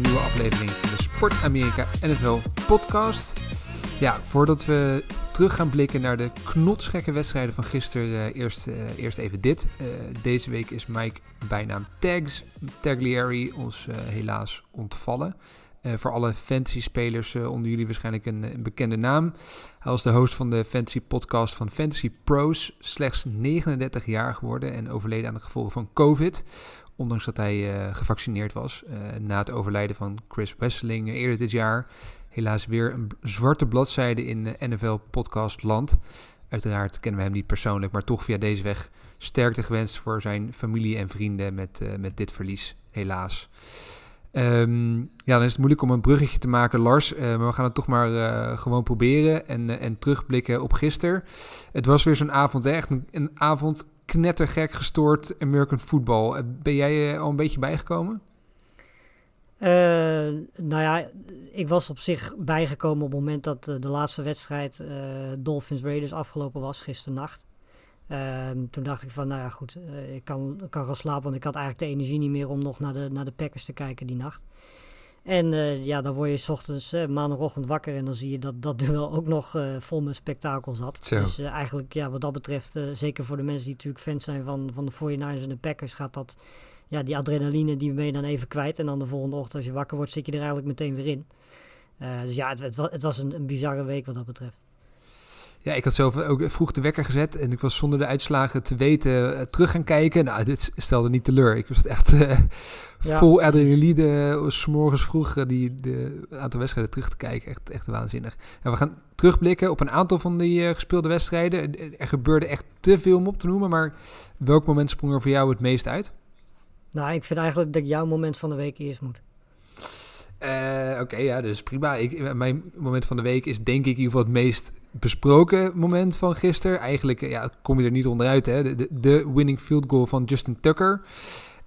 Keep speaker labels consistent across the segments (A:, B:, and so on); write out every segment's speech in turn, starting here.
A: nieuwe aflevering van de Sport Amerika NFL podcast. Ja, voordat we terug gaan blikken naar de knotsgekke wedstrijden van gisteren, eh, eerst, eh, eerst even dit. Eh, deze week is Mike bijnaam Tags Taglieri ons helaas ontvallen. Voor alle fantasy-spelers onder jullie waarschijnlijk een, een bekende naam. Hij was de host van de fantasy podcast van Fantasy Pros, slechts 39 jaar geworden en overleden aan de gevolgen van COVID. Ondanks dat hij eh, gevaccineerd was eh, na het overlijden van Chris Wesseling eerder dit jaar. Helaas weer een zwarte bladzijde in eh, NFL-podcast land. Uiteraard kennen we hem niet persoonlijk, maar toch via deze weg sterkte gewenst voor zijn familie en vrienden met, eh, met dit verlies, helaas. Ehm, ja, dan is het moeilijk om een bruggetje te maken, Lars. maar we gaan het toch maar gewoon proberen en, en terugblikken op gisteren. Het was weer zo'n avond, echt een avond knettergek gestoord American football. Eh, Ben jij eh, al een beetje bijgekomen?
B: Eh, nou ja, ik was op zich bijgekomen op het moment dat de laatste wedstrijd Dolphins Raiders afgelopen was, gisternacht. Ehm, toen dacht ik van, nou ja goed, ik kan, kan gaan slapen, want ik had eigenlijk de energie niet meer om nog naar de, naar de Packers te kijken die nacht. En eh, ja, dan word je 's ochtends, eh, maandagochtend wakker en dan zie je dat dat duel ook nog eh, vol met spektakel zat.
A: Zo.
B: Dus eigenlijk, ja, wat dat betreft, zeker voor de mensen die natuurlijk fans zijn van, van de 49ers en de Packers, gaat dat, ja, die adrenaline, die ben je dan even kwijt. En dan de volgende ochtend als je wakker wordt, zit je er eigenlijk meteen weer in. Dus ja, het, het, wa- het was een, een bizarre week wat dat betreft.
A: Ja, ik had zelf ook vroeg de wekker gezet en ik was zonder de uitslagen te weten eh, terug gaan kijken. Nou, dit stelde niet teleur. Ik was echt eh,
B: Ja.
A: vol adrenaline, eh, s morgens vroeg die de aantal wedstrijden terug te kijken. Echt, echt waanzinnig. En we gaan terugblikken op een aantal van die gespeelde wedstrijden. Er- Er gebeurde echt te veel om op te noemen, maar welk moment sprong er voor jou het meest uit?
B: Nou, ik vind eigenlijk dat jouw moment van de week eerst moet.
A: Eh, Oké, ja, dus prima. Ik, mijn moment van de week is denk ik in ieder geval het meest besproken moment van gisteren. Eigenlijk ja, kom je er niet onderuit. Hè? De, de, de winning field goal van Justin Tucker.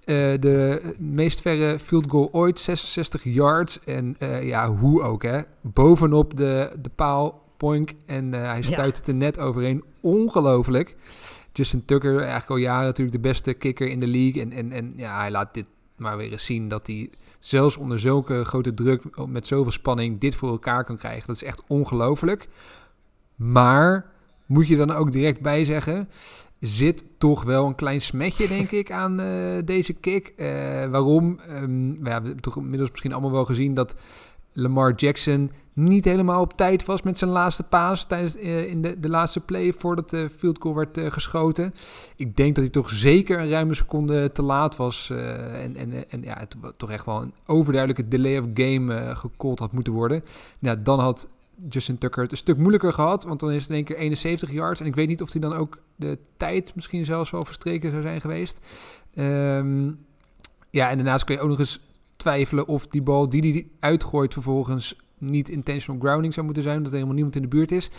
A: Eh, de meest verre field goal ooit, 66 yards. En eh, ja, hoe ook hè. Bovenop de, de paal, poink. En hij stuit het er net overheen. Ongelooflijk. Justin Tucker, eigenlijk al jaren natuurlijk de beste kicker in de league. En, en, en ja, hij laat dit maar weer eens zien dat hij zelfs onder zulke grote druk, met zoveel spanning, dit voor elkaar kan krijgen. Dat is echt ongelooflijk. Maar moet je dan ook direct bij zeggen, zit toch wel een klein smetje, denk ik, aan eh, deze kick. Eh, waarom? Ehm, we hebben toch inmiddels misschien allemaal wel gezien dat Lamar Jackson niet helemaal op tijd was met zijn laatste paas tijdens eh, in de, de laatste play voordat de field goal werd eh, geschoten. Ik denk dat hij toch zeker een ruime seconde te laat was eh, en, en, en ja, het toch echt wel een overduidelijke delay of game gecallt had moeten worden. Nou, dan had Justin Tucker het een stuk moeilijker gehad, want dan is het in één keer 71 yards en ik weet niet of hij dan ook de tijd misschien zelfs wel verstreken zou zijn geweest. Ehm, ja, en daarnaast kun je ook nog eens twijfelen of die bal die hij uitgooit vervolgens niet intentional grounding zou moeten zijn, omdat er helemaal niemand in de buurt is.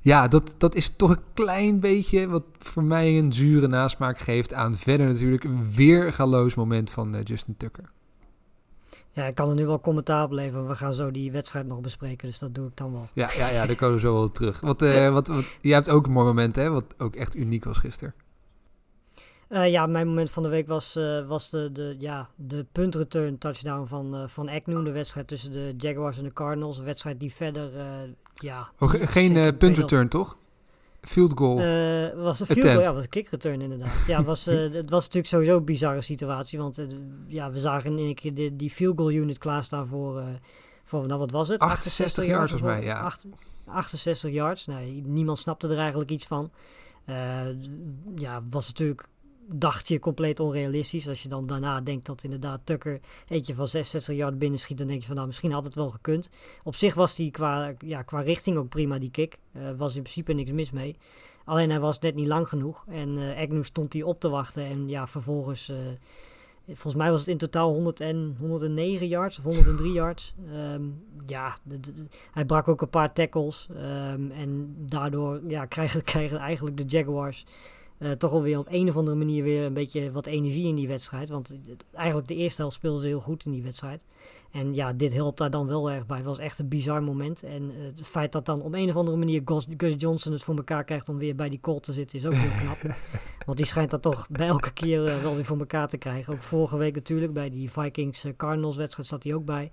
A: Ja, dat, dat is toch een klein beetje wat voor mij een zure nasmaak geeft aan verder natuurlijk een weergaloos moment van eh, Justin Tucker.
B: Ja, ik kan er nu wel commentaar op leveren. We gaan zo die wedstrijd nog bespreken, dus dat doe ik dan wel.
A: Ja, ja, ja daar komen we zo wel terug. Wat, eh, wat, wat, jij hebt ook een mooi moment, hè? Wat ook echt uniek was gisteren.
B: Eh, ja, mijn moment van de week was, eh, was de, de, ja, de punt-return touchdown van, eh van Agnew. De wedstrijd tussen de Jaguars en de Cardinals. Een wedstrijd die verder, ja...
A: Oh, ge- geen
B: zeker
A: eh,
B: een
A: punt
B: tweede-
A: return, toch? Field goal.
B: Was een field goal, ja, was een kick return inderdaad. ja, was, het was natuurlijk sowieso een bizarre situatie. Want ja, we zagen in één keer de, die field goal unit klaarstaan voor, voor, nou wat was het?
A: 68 yards volgens mij, ja.
B: Acht- 68 yards. Nee, niemand snapte er eigenlijk iets van. Ja, was natuurlijk dacht je compleet onrealistisch. Als je dan daarna denkt dat inderdaad Tucker eentje van 66 yard binnenschiet, dan denk je van nou, misschien had het wel gekund. Op zich was die qua, ja, qua richting ook prima, die kick. Uh, was in principe niks mis mee. Alleen hij was net niet lang genoeg. En uh, Agnew stond hij op te wachten. En ja, vervolgens... Uh, volgens mij was het in totaal 100 en, 109 yards of 103 yards. Um, ja, hij brak ook een paar tackles. Um, en daardoor ja, krijgen, krijgen eigenlijk de Jaguars uh, toch alweer op een of andere manier weer een beetje wat energie in die wedstrijd. Want eigenlijk de eerste helft speelden ze heel goed in die wedstrijd. En ja, dit helpt daar dan wel erg bij. Het was echt een bizar moment. En uh, het feit dat dan op een of andere manier Gus, Gus, Johnson het voor elkaar krijgt om weer bij die call te zitten, is ook heel knap. Want die schijnt dat toch bij elke keer uh, wel weer voor elkaar te krijgen. Ook vorige week natuurlijk, bij die Vikings-Cardinals wedstrijd zat hij ook bij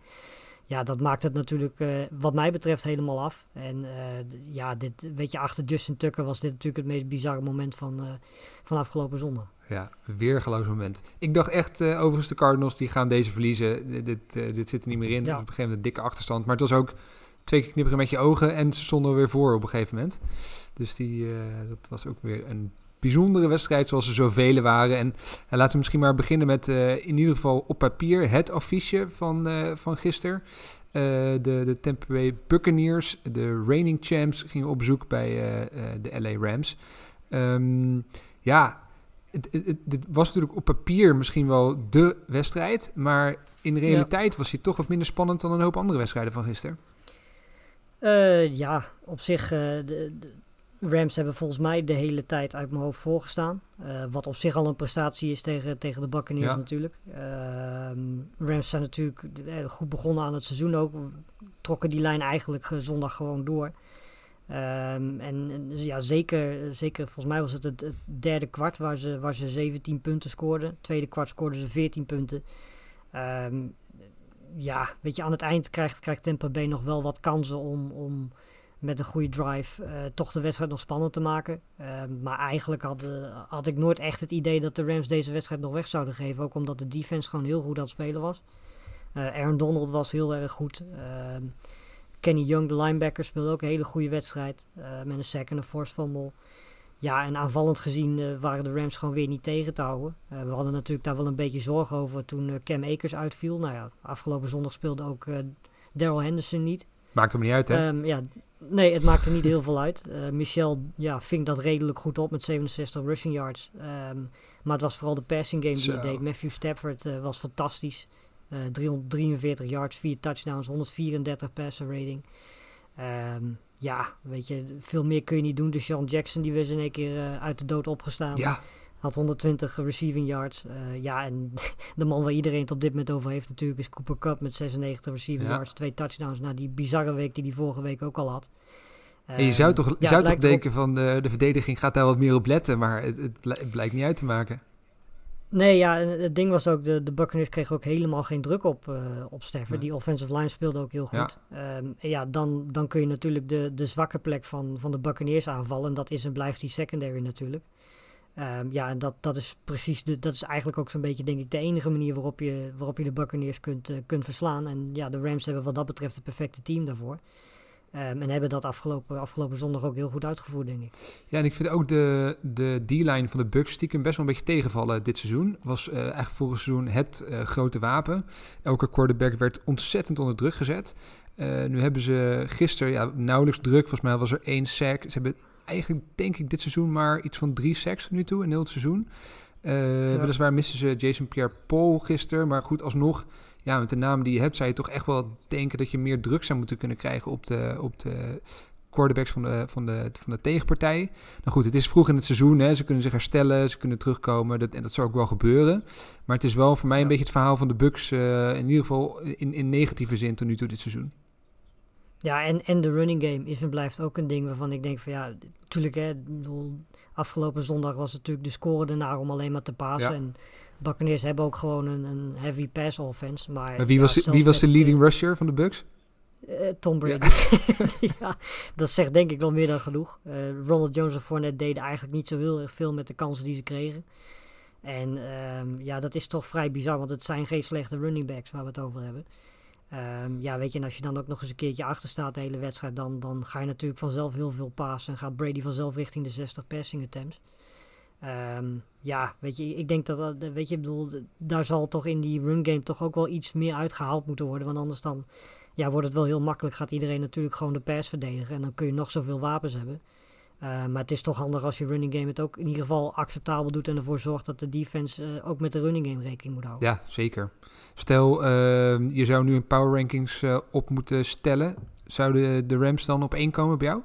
B: ja, dat maakt het natuurlijk uh, wat mij betreft helemaal af. En uh, ja, dit, weet je, achter Justin Tucker was dit natuurlijk het meest bizarre moment van, uh, van afgelopen zondag.
A: Ja, weergeloos moment. Ik dacht echt, overigens de Cardinals die gaan deze verliezen. Dit, dit zit er niet meer in. Ja. Op een gegeven moment een dikke achterstand. Maar het was ook twee keer knipperen met je ogen en ze stonden er weer voor op een gegeven moment. Dus die, dat was ook weer een bijzondere wedstrijd zoals er zoveel waren. En uh, laten we misschien maar beginnen met uh, in ieder geval op papier het affiche van, uh, van gisteren. de, de Tampa Bay Buccaneers, de reigning champs, gingen op bezoek bij de LA Rams. Um, ja, het, het, het, was natuurlijk op papier misschien wel de wedstrijd. Maar in realiteit ja. was hij toch wat minder spannend dan een hoop andere wedstrijden van gisteren.
B: ja, op zich... de, de Rams hebben volgens mij de hele tijd uit mijn hoofd voorgestaan. Uh, wat op zich al een prestatie is tegen, tegen de Buccaneers ja. natuurlijk. Uh, Rams zijn natuurlijk goed begonnen aan het seizoen ook. Trokken die lijn eigenlijk zondag gewoon door. Um, en, en ja, zeker, zeker, volgens mij was het het, het, derde kwart waar ze, waar ze 17 punten scoorden. Tweede kwart scoorden ze 14 punten. Um, ja, weet je, aan het eind krijgt, krijgt Tampa Bay nog wel wat kansen om... om met een goede drive uh, toch de wedstrijd nog spannend te maken. Uh, maar eigenlijk had, uh, had ik nooit echt het idee dat de Rams deze wedstrijd nog weg zouden geven. Ook omdat de defense gewoon heel goed aan het spelen was. Aaron Donald was heel erg goed. Kenny Young, de linebacker, speelde ook een hele goede wedstrijd. met een sack en een force fumble. Ja, en aanvallend gezien waren de Rams gewoon weer niet tegen te houden. we hadden natuurlijk daar wel een beetje zorgen over toen Cam Akers uitviel. Nou ja, afgelopen zondag speelde ook Daryl Henderson niet.
A: Maakt hem niet uit, hè?
B: Um, ja, nee, het maakte niet heel veel uit. Uh, Michel ja, ving dat redelijk goed op met 67 rushing yards. Um, maar het was vooral de passing game die hij deed. Matthew Stafford uh, was fantastisch. Uh, 343 yards, 4 touchdowns, 134 passer rating. Um, ja, weet je, veel meer kun je niet doen. Dus Sean Jackson, die was in één keer uit de dood opgestaan.
A: Ja.
B: Had 120 receiving yards. Uh, ja, en de man waar iedereen het op dit moment over heeft natuurlijk is Cooper Cup met 96 receiving ja. yards. Twee touchdowns na die bizarre week die hij vorige week ook al had.
A: Uh, en je zou toch, je ja, zou toch denken op... van de, de verdediging gaat daar wat meer op letten, maar het, het, het blijkt niet uit te maken.
B: Nee, ja, het ding was ook, de, de Buccaneers kregen ook helemaal geen druk op, uh, op Stafford. Nee. Die offensive line speelde ook heel goed. Ja, um, ja dan, dan kun je natuurlijk de, de zwakke plek van, van de Buccaneers aanvallen. En dat is en blijft die secondary natuurlijk. Um, ja, en dat, dat is precies, de, dat is eigenlijk ook zo'n beetje, denk ik, de enige manier waarop je, waarop je de Buccaneers kunt, uh, kunt verslaan. En ja, de Rams hebben wat dat betreft het perfecte team daarvoor. Um, en hebben dat afgelopen, afgelopen zondag ook heel goed uitgevoerd, denk ik.
A: Ja, en ik vind ook de, de D-line van de Bucks stiekem best wel een beetje tegenvallen dit seizoen. Was uh, eigenlijk vorig seizoen het uh, grote wapen. Elke quarterback werd ontzettend onder druk gezet. nu hebben ze gisteren ja, nauwelijks druk. Volgens mij was er één sack. Ze hebben eigenlijk denk ik dit seizoen maar iets van drie sacks nu toe in heel het seizoen. Uh, ja. Weliswaar missen ze Jason Pierre-Paul gisteren, maar goed, alsnog, ja, met de naam die je hebt, zou je toch echt wel denken dat je meer druk zou moeten kunnen krijgen op de, op de quarterbacks van de, van, de, van de tegenpartij. Nou goed, het is vroeg in het seizoen, hè. ze kunnen zich herstellen, ze kunnen terugkomen dat, en dat zou ook wel gebeuren. Maar het is wel voor mij ja. een beetje het verhaal van de Bucks, uh, in ieder geval in, in negatieve zin tot nu toe dit seizoen.
B: Ja, en, en de running game is en blijft ook een ding waarvan ik denk van ja, natuurlijk hè, bedoel, afgelopen zondag was natuurlijk de score ernaar om alleen maar te passen. Ja. En Buccaneers hebben ook gewoon een, een heavy pass offense. Maar,
A: maar wie, was, wie was de leading rusher van de Bucks?
B: Uh, Tom Brady. Ja. ja. dat zegt denk ik wel meer dan genoeg. Uh, Ronald Jones en Fournette deden eigenlijk niet zo heel erg veel met de kansen die ze kregen. En um, ja, dat is toch vrij bizar, want het zijn geen slechte running backs waar we het over hebben. Um, ja, weet je, en als je dan ook nog eens een keertje achter staat de hele wedstrijd, dan, dan ga je natuurlijk vanzelf heel veel passen en gaat Brady vanzelf richting de 60 passing attempts. Ehm, ja, weet je, ik denk dat, weet je, bedoel, daar zal toch in die run game toch ook wel iets meer uitgehaald moeten worden. Want anders dan, ja, wordt het wel heel makkelijk. Gaat iedereen natuurlijk gewoon de pass verdedigen. En dan kun je nog zoveel wapens hebben. Eh, maar het is toch handig als je running game het ook in ieder geval acceptabel doet. En ervoor zorgt dat de defense eh, ook met de running game rekening moet houden.
A: Ja, zeker. Stel, ehm, je zou nu een power rankings eh, op moeten stellen. Zouden de Rams dan op één komen bij jou?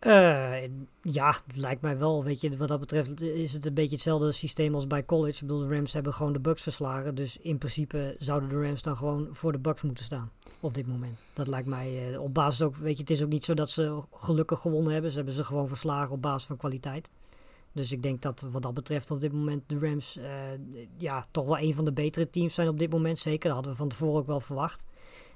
B: Eh, ja, het lijkt mij wel. Weet je, wat dat betreft is het een beetje hetzelfde systeem als bij college. Ik bedoel, de Rams hebben gewoon de Bucks verslagen. Dus in principe zouden de Rams dan gewoon voor de Bucks moeten staan op dit moment. Dat lijkt mij eh, op basis ook. Weet je, het is ook niet zo dat ze gelukkig gewonnen hebben. Ze hebben ze gewoon verslagen op basis van kwaliteit. Dus ik denk dat wat dat betreft op dit moment de Rams eh, ja, toch wel een van de betere teams zijn op dit moment. Zeker, dat hadden we van tevoren ook wel verwacht.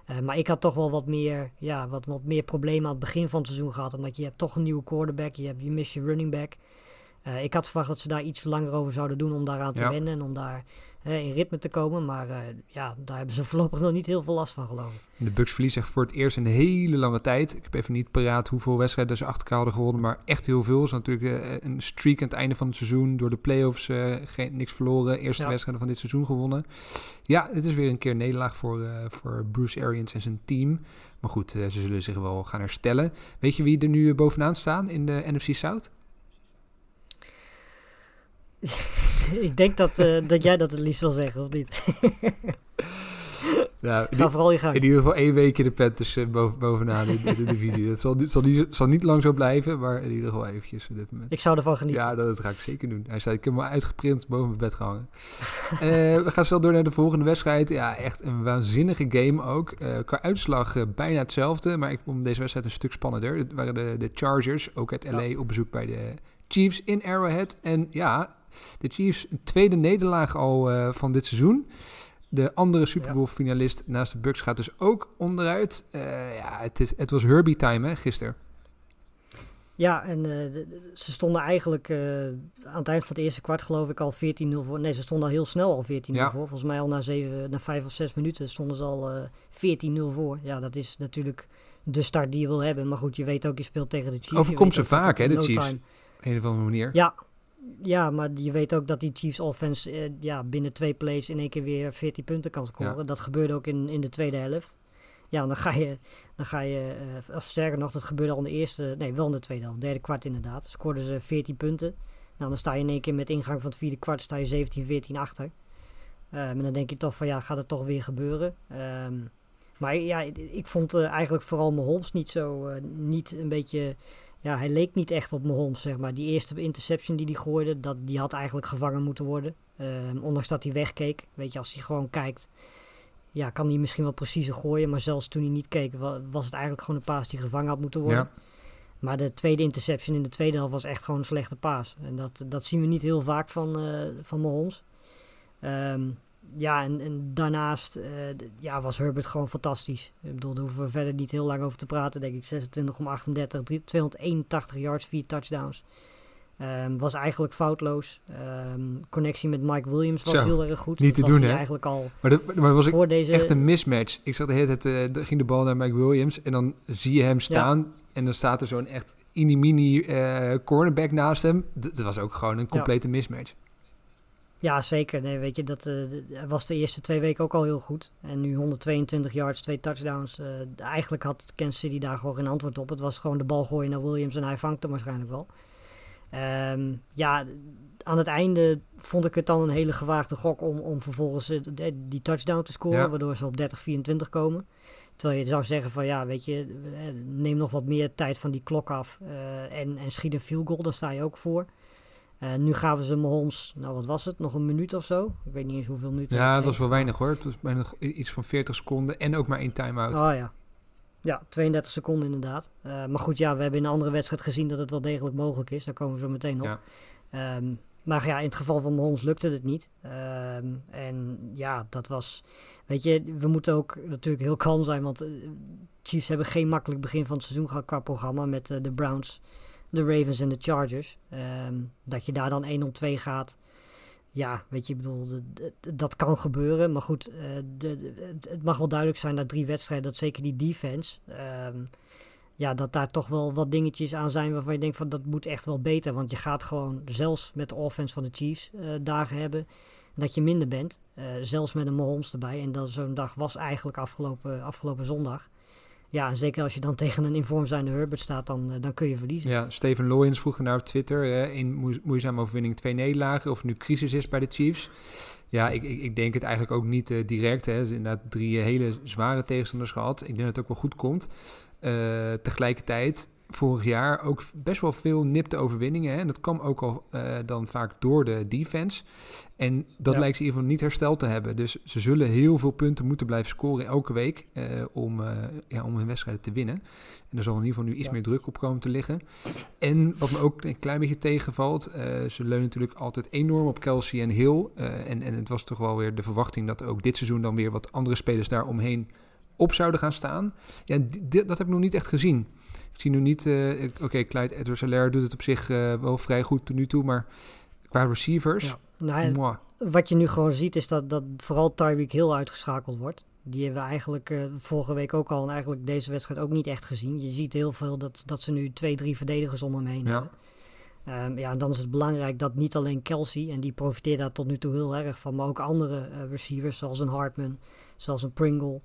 B: Eh, maar ik had toch wel wat meer, ja, wat, wat meer problemen aan het begin van het seizoen gehad. Omdat je hebt toch een nieuwe quarterback, je, hebt, je mist je running back. Eh, ik had verwacht dat ze daar iets langer over zouden doen om daaraan te
A: Ja.
B: wennen en om daar in ritme te komen. Maar eh, ja, daar hebben ze voorlopig nog niet heel veel last van geloof ik.
A: De Bucks verliezen echt voor het eerst in een hele lange tijd. Ik heb even niet paraat hoeveel wedstrijden ze achter elkaar hadden gewonnen, maar echt heel veel. Ze hadden natuurlijk eh, een streak aan het einde van het seizoen. Door de playoffs eh, geen, niks verloren. Eerste
B: Ja.
A: wedstrijden van dit seizoen gewonnen. Ja, het is weer een keer nederlaag voor, eh, voor Bruce Arians en zijn team. Maar goed, eh, ze zullen zich wel gaan herstellen. Weet je wie er nu eh, bovenaan staan in de NFC South?
B: ik denk dat, eh, dat jij dat het liefst wil zeggen, of niet?
A: Ja,
B: Ga vooral je gang.
A: In ieder geval één weekje de Panthers eh, boven, bovenaan in, in de divisie. Dat zal, niet- zal, niet, zal niet lang zo blijven, maar in ieder geval eventjes op dit moment.
B: Ik zou ervan genieten.
A: Ja, dat, dat ga ik zeker doen. Hij zei, ik heb hem uitgeprint boven mijn bed gehangen. Eh, we gaan snel door naar de volgende wedstrijd. Ja, echt een waanzinnige game ook. Qua uitslag bijna hetzelfde, maar ik vond deze wedstrijd een stuk spannender. Het waren de, de Chargers, ook uit LA, op bezoek bij de Chiefs in Arrowhead. En ja, de Chiefs, een tweede nederlaag al eh, van dit seizoen. De andere Super Bowl finalist naast de Bucks gaat dus ook onderuit. Eh, ja, het, is, het was Herbie time hè, gisteren.
B: Ja, en eh, de- ze stonden eigenlijk aan het eind van het eerste kwart geloof ik al 14-0 voor. Nee, ze stonden al heel snel al 14-0
A: Ja.
B: voor. Volgens mij al na, zeven, na vijf of zes minuten stonden ze al eh 14-0 voor. Ja, dat is natuurlijk de start die je wil hebben. Maar goed, je weet ook, je speelt tegen de Chiefs.
A: Overkomt ze vaak, hè, de
B: no
A: Chiefs? Op een of andere manier.
B: Ja, ja, maar je weet ook dat die Chiefs offense eh, ja, binnen twee plays in één keer weer 14 punten kan scoren.
A: Ja.
B: Dat gebeurde ook in, in de tweede helft. Ja, dan ga je, dan ga je eh, of sterker nog, dat gebeurde al in de eerste, nee, wel in de tweede helft, derde kwart inderdaad. Scoorden ze 14 punten. Nou, dan sta je in één keer met ingang van het vierde kwart, sta je 17-14 achter. Eh, en dan denk je toch van, ja, gaat het toch weer gebeuren? Ehm, maar ja, ik, ik vond eh, eigenlijk vooral Mahomes niet zo, eh, niet een beetje ja, hij leek niet echt op Mahomes, zeg maar. Die eerste interception die hij gooide, dat, die had eigenlijk gevangen moeten worden. Ehm, ondanks dat hij wegkeek. Weet je, als hij gewoon kijkt, ja, kan hij misschien wel preciezer gooien. Maar zelfs toen hij niet keek, wa- was het eigenlijk gewoon een paas die gevangen had moeten worden.
A: Ja.
B: Maar de tweede interception in de tweede helft was echt gewoon een slechte paas. En dat, dat zien we niet heel vaak van, eh van Mahomes. Ja, en, en daarnaast eh, ja, was Herbert gewoon fantastisch. Ik bedoel, daar hoeven we verder niet heel lang over te praten, denk ik. 26 om 38, drie- 281 yards, 4 touchdowns. Ehm, was eigenlijk foutloos. Ehm, connectie met Mike Williams was
A: Zo,
B: heel erg goed.
A: niet te
B: Dat was
A: doen, hè?
B: eigenlijk al
A: Maar dat, maar was
B: voor deze...
A: echt een mismatch. Ik zag de hele tijd, er ging de bal naar Mike Williams en dan zie je hem staan en dan staat er zo'n echt mini-mini eh, cornerback naast hem. D- Dat was ook gewoon een complete mismatch.
B: Ja, zeker. Nee, weet je, dat eh, d- hij was de eerste twee weken ook al heel goed. En nu 122 yards, twee touchdowns. Eh, eigenlijk had Kansas City daar gewoon geen antwoord op. Het was gewoon de bal gooien naar Williams en hij vangt hem waarschijnlijk wel. Ehm, ja, aan het einde vond ik het dan een hele gewaagde gok om, om vervolgens eh, die touchdown te scoren,
A: Ja.
B: waardoor ze op 30-24 komen. Terwijl je zou zeggen van ja, weet je, neem nog wat meer tijd van die klok af en, en schiet een field goal, dan sta je ook voor. Eh, nu gaven ze Mahomes, nou wat was het, nog een minuut of zo? Ik weet niet eens hoeveel minuten.
A: Ja, het was wel weinig hoor. Het was bijna iets van 40 seconden en ook maar één time-out.
B: Oh ja. Ja, 32 seconden inderdaad. Eh, maar goed, ja, we hebben in een andere wedstrijd gezien dat het wel degelijk mogelijk is. Daar komen we zo meteen op.
A: Ja.
B: Ehm, maar ja, in het geval van Mahomes lukte het niet. Ehm, en ja, dat was... Weet je, we moeten ook natuurlijk heel kalm zijn. Want eh, Chiefs hebben geen makkelijk begin van het seizoen gehad qua programma. Met de Browns, de Ravens en de Chargers. Ehm, dat je daar dan 1-2 gaat. Ja, weet je, ik bedoel, dat kan gebeuren. Maar goed, eh, de, het- mag wel duidelijk zijn na drie wedstrijden dat zeker die defense. ehm, ja, dat daar toch wel wat dingetjes aan zijn waarvan je denkt van dat moet echt wel beter. Want je gaat gewoon zelfs met de offense van de Chiefs eh, dagen hebben dat je minder bent. Eh, zelfs met een Mahomes erbij. En dat zo'n dag was eigenlijk afgelopen, afgelopen zondag. Ja, zeker als je dan tegen een inform zijnde Herbert staat, dan, eh, dan kun je verliezen.
A: Ja, Steven Loyens vroeg naar op Twitter. In moe- moeizame overwinning twee nederlagen. Of nu crisis is bij de Chiefs. Ja, ik, ik, denk het eigenlijk ook niet eh, direct. Hè. Ze hebben inderdaad drie eh, hele zware tegenstanders gehad. Ik denk dat het ook wel goed komt. Tegelijkertijd, vorig jaar ook best wel veel nipte overwinningen. Hè. En dat kwam ook al eh, dan vaak door de defense. En dat
B: Ja.
A: lijkt ze in ieder geval niet hersteld te hebben. Dus ze zullen heel veel punten moeten blijven scoren elke week. eh, om, eh, ja, om hun wedstrijden te winnen. En er zal in ieder geval nu iets
B: Ja.
A: meer druk op komen te liggen. En wat me ook een klein beetje tegenvalt, ze leunen natuurlijk altijd enorm op Kelsey en Hill. en, en het was toch wel weer de verwachting dat ook dit seizoen dan weer wat andere spelers daar omheen op zouden gaan staan. Ja, dat heb ik nog niet echt gezien. Ik zie nu niet, eh, oké, Clyde Edwards-Helaire doet het op zich eh, wel vrij goed tot nu toe, maar qua receivers,
B: Ja. Nou, wat je nu gewoon ziet is dat, dat vooral Tyreek Hill uitgeschakeld wordt. Die hebben we eigenlijk eh, vorige week ook al en eigenlijk deze wedstrijd ook niet echt gezien. Je ziet heel veel dat, dat ze nu twee, drie verdedigers om hem heen
A: Ja.
B: hebben. Ehm, ja, en dan is het belangrijk dat niet alleen Kelsey, en die profiteert daar tot nu toe heel erg van, maar ook andere receivers zoals een Hartman, zoals een Pringle,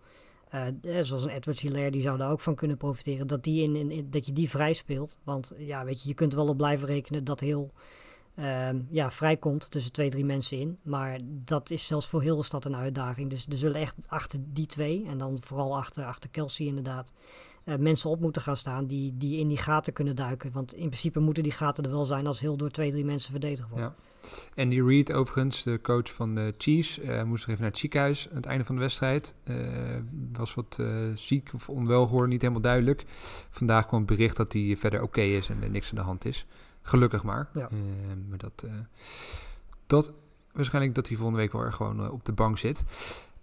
B: eh, eh, zoals een Edwards Hilaire, die zou daar ook van kunnen profiteren. Dat, die in, in, dat je die vrij speelt. Want ja, weet je, je kunt wel op blijven rekenen dat heel ehm, ja, vrijkomt tussen twee, drie mensen in. Maar dat is zelfs voor heel de stad een uitdaging. Dus er zullen echt achter die twee, en dan vooral achter, achter Kelsey inderdaad, eh, mensen op moeten gaan staan die, die in die gaten kunnen duiken. Want in principe moeten die gaten er wel zijn als heel door twee, drie mensen verdedigd wordt.
A: Ja. Andy Reid, overigens, de coach van de Chiefs, eh, moest nog even naar het ziekenhuis aan het einde van de wedstrijd. Eh, was wat ziek of onwel geworden, niet helemaal duidelijk. Vandaag kwam het bericht dat hij verder oké is en er niks aan de hand is. Gelukkig maar.
B: Ja.
A: Maar dat, dat waarschijnlijk dat hij volgende week wel er gewoon op de bank zit.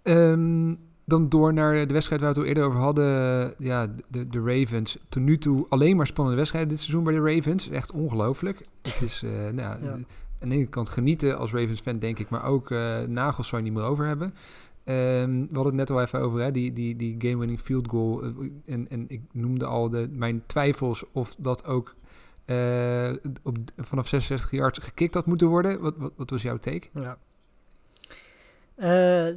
A: Ehm, dan door naar de wedstrijd waar we het al eerder over hadden. Ja, de, de Ravens. Tot nu toe alleen maar spannende wedstrijden dit seizoen bij de Ravens. Echt ongelooflijk. Het is, eh, nou, ja, aan de ene kant genieten als Ravens-fan, denk ik. Maar ook eh, nagels zou je niet meer over hebben. Ehm, we hadden het net al even over, hè, die, die, die game-winning field goal. eh, en, en ik noemde al de, mijn twijfels of dat ook op, vanaf 66 yards gekikt had moeten worden. Wat, wat, wat was jouw take?
B: Ja. Eh,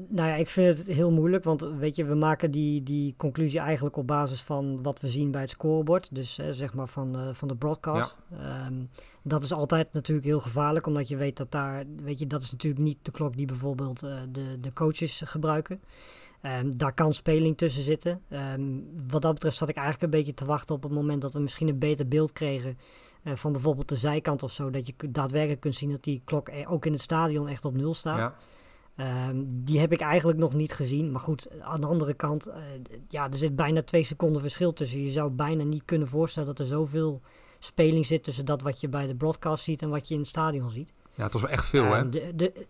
B: nou ja, ik vind het heel moeilijk, want weet je, we maken die, die conclusie eigenlijk op basis van wat we zien bij het scorebord. Dus eh, zeg maar van, eh, van de broadcast. Ehm, dat is altijd natuurlijk heel gevaarlijk, omdat je weet dat daar, weet je, dat is natuurlijk niet de klok die bijvoorbeeld eh, de, de coaches gebruiken. Ehm, daar kan speling tussen zitten. Ehm, wat dat betreft zat ik eigenlijk een beetje te wachten op het moment dat we misschien een beter beeld kregen eh, van bijvoorbeeld de zijkant of zo. Dat je daadwerkelijk kunt zien dat die klok eh, ook in het stadion echt op nul staat.
A: Ja.
B: Ehm, die heb ik eigenlijk nog niet gezien. Maar goed, aan de andere kant, eh, ja, er zit bijna twee seconden verschil tussen. Je zou bijna niet kunnen voorstellen dat er zoveel speling zit tussen dat wat je bij de broadcast ziet en wat je in het stadion ziet.
A: ja, het was wel echt veel, hè?
B: Ehm, de, de,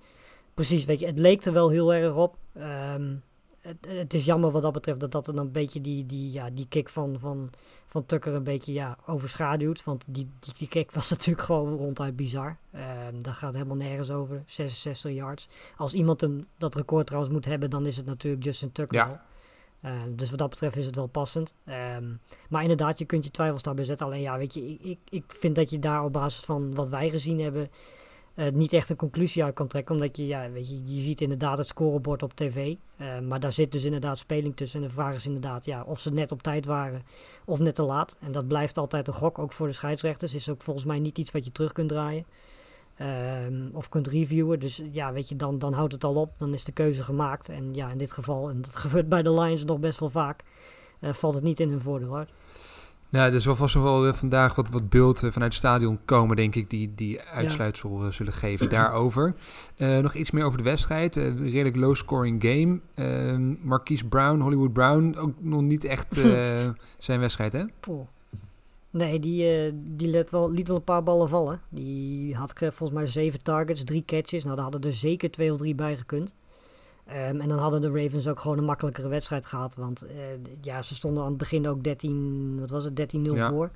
B: precies, weet je, het leek er wel heel erg op. Ehm, het, het is jammer wat dat betreft dat dat dan een beetje die, die, ja, die kick van, van, van Tucker een beetje ja, overschaduwt. Want die, die, die kick was natuurlijk gewoon ronduit bizar. Ehm daar gaat helemaal nergens over. 66 yards. Als iemand hem dat record trouwens moet hebben, dan is het natuurlijk Justin Tucker
A: Ja.
B: Ehm, dus wat dat betreft is het wel passend. Ehm, maar inderdaad, je kunt je twijfels daarbij zetten. Alleen ja, weet je, ik, ik, ik vind dat je daar op basis van wat wij gezien hebben eh, niet echt een conclusie uit kan trekken. Omdat je, ja, weet je, je ziet inderdaad het scorebord op tv. eh, maar daar zit dus inderdaad speling tussen. En de vraag is inderdaad ja, of ze net op tijd waren of net te laat. En dat blijft altijd een gok, ook voor de scheidsrechters. Is ook volgens mij niet iets wat je terug kunt draaien. ehm, of kunt reviewen. Dus ja, weet je, dan, dan houdt het al op. Dan is de keuze gemaakt. En ja, in dit geval, en dat gebeurt bij de Lions nog best wel vaak, eh, valt het niet in hun voordeel. Hoor.
A: Nou, er zal vast nog wel eh, vandaag wat, wat beeld eh, vanuit het stadion komen, denk ik, die, die uitsluitsel eh, zullen geven daarover. Eh, nog iets meer over de wedstrijd. Eh, een redelijk low-scoring game. Ehm Marquise Brown, Hollywood Brown, ook nog niet echt eh, zijn wedstrijd, hè?
B: Poeh. Nee, die, eh, die liet, wel, liet wel een paar ballen vallen. Die had eh, volgens mij zeven targets, drie catches. Nou, daar hadden er zeker twee of drie bij gekund. Ehm, en dan hadden de Ravens ook gewoon een makkelijkere wedstrijd gehad. Want eh, ja, ze stonden aan het begin ook 13, wat was het, 13-0
A: Ja.
B: voor.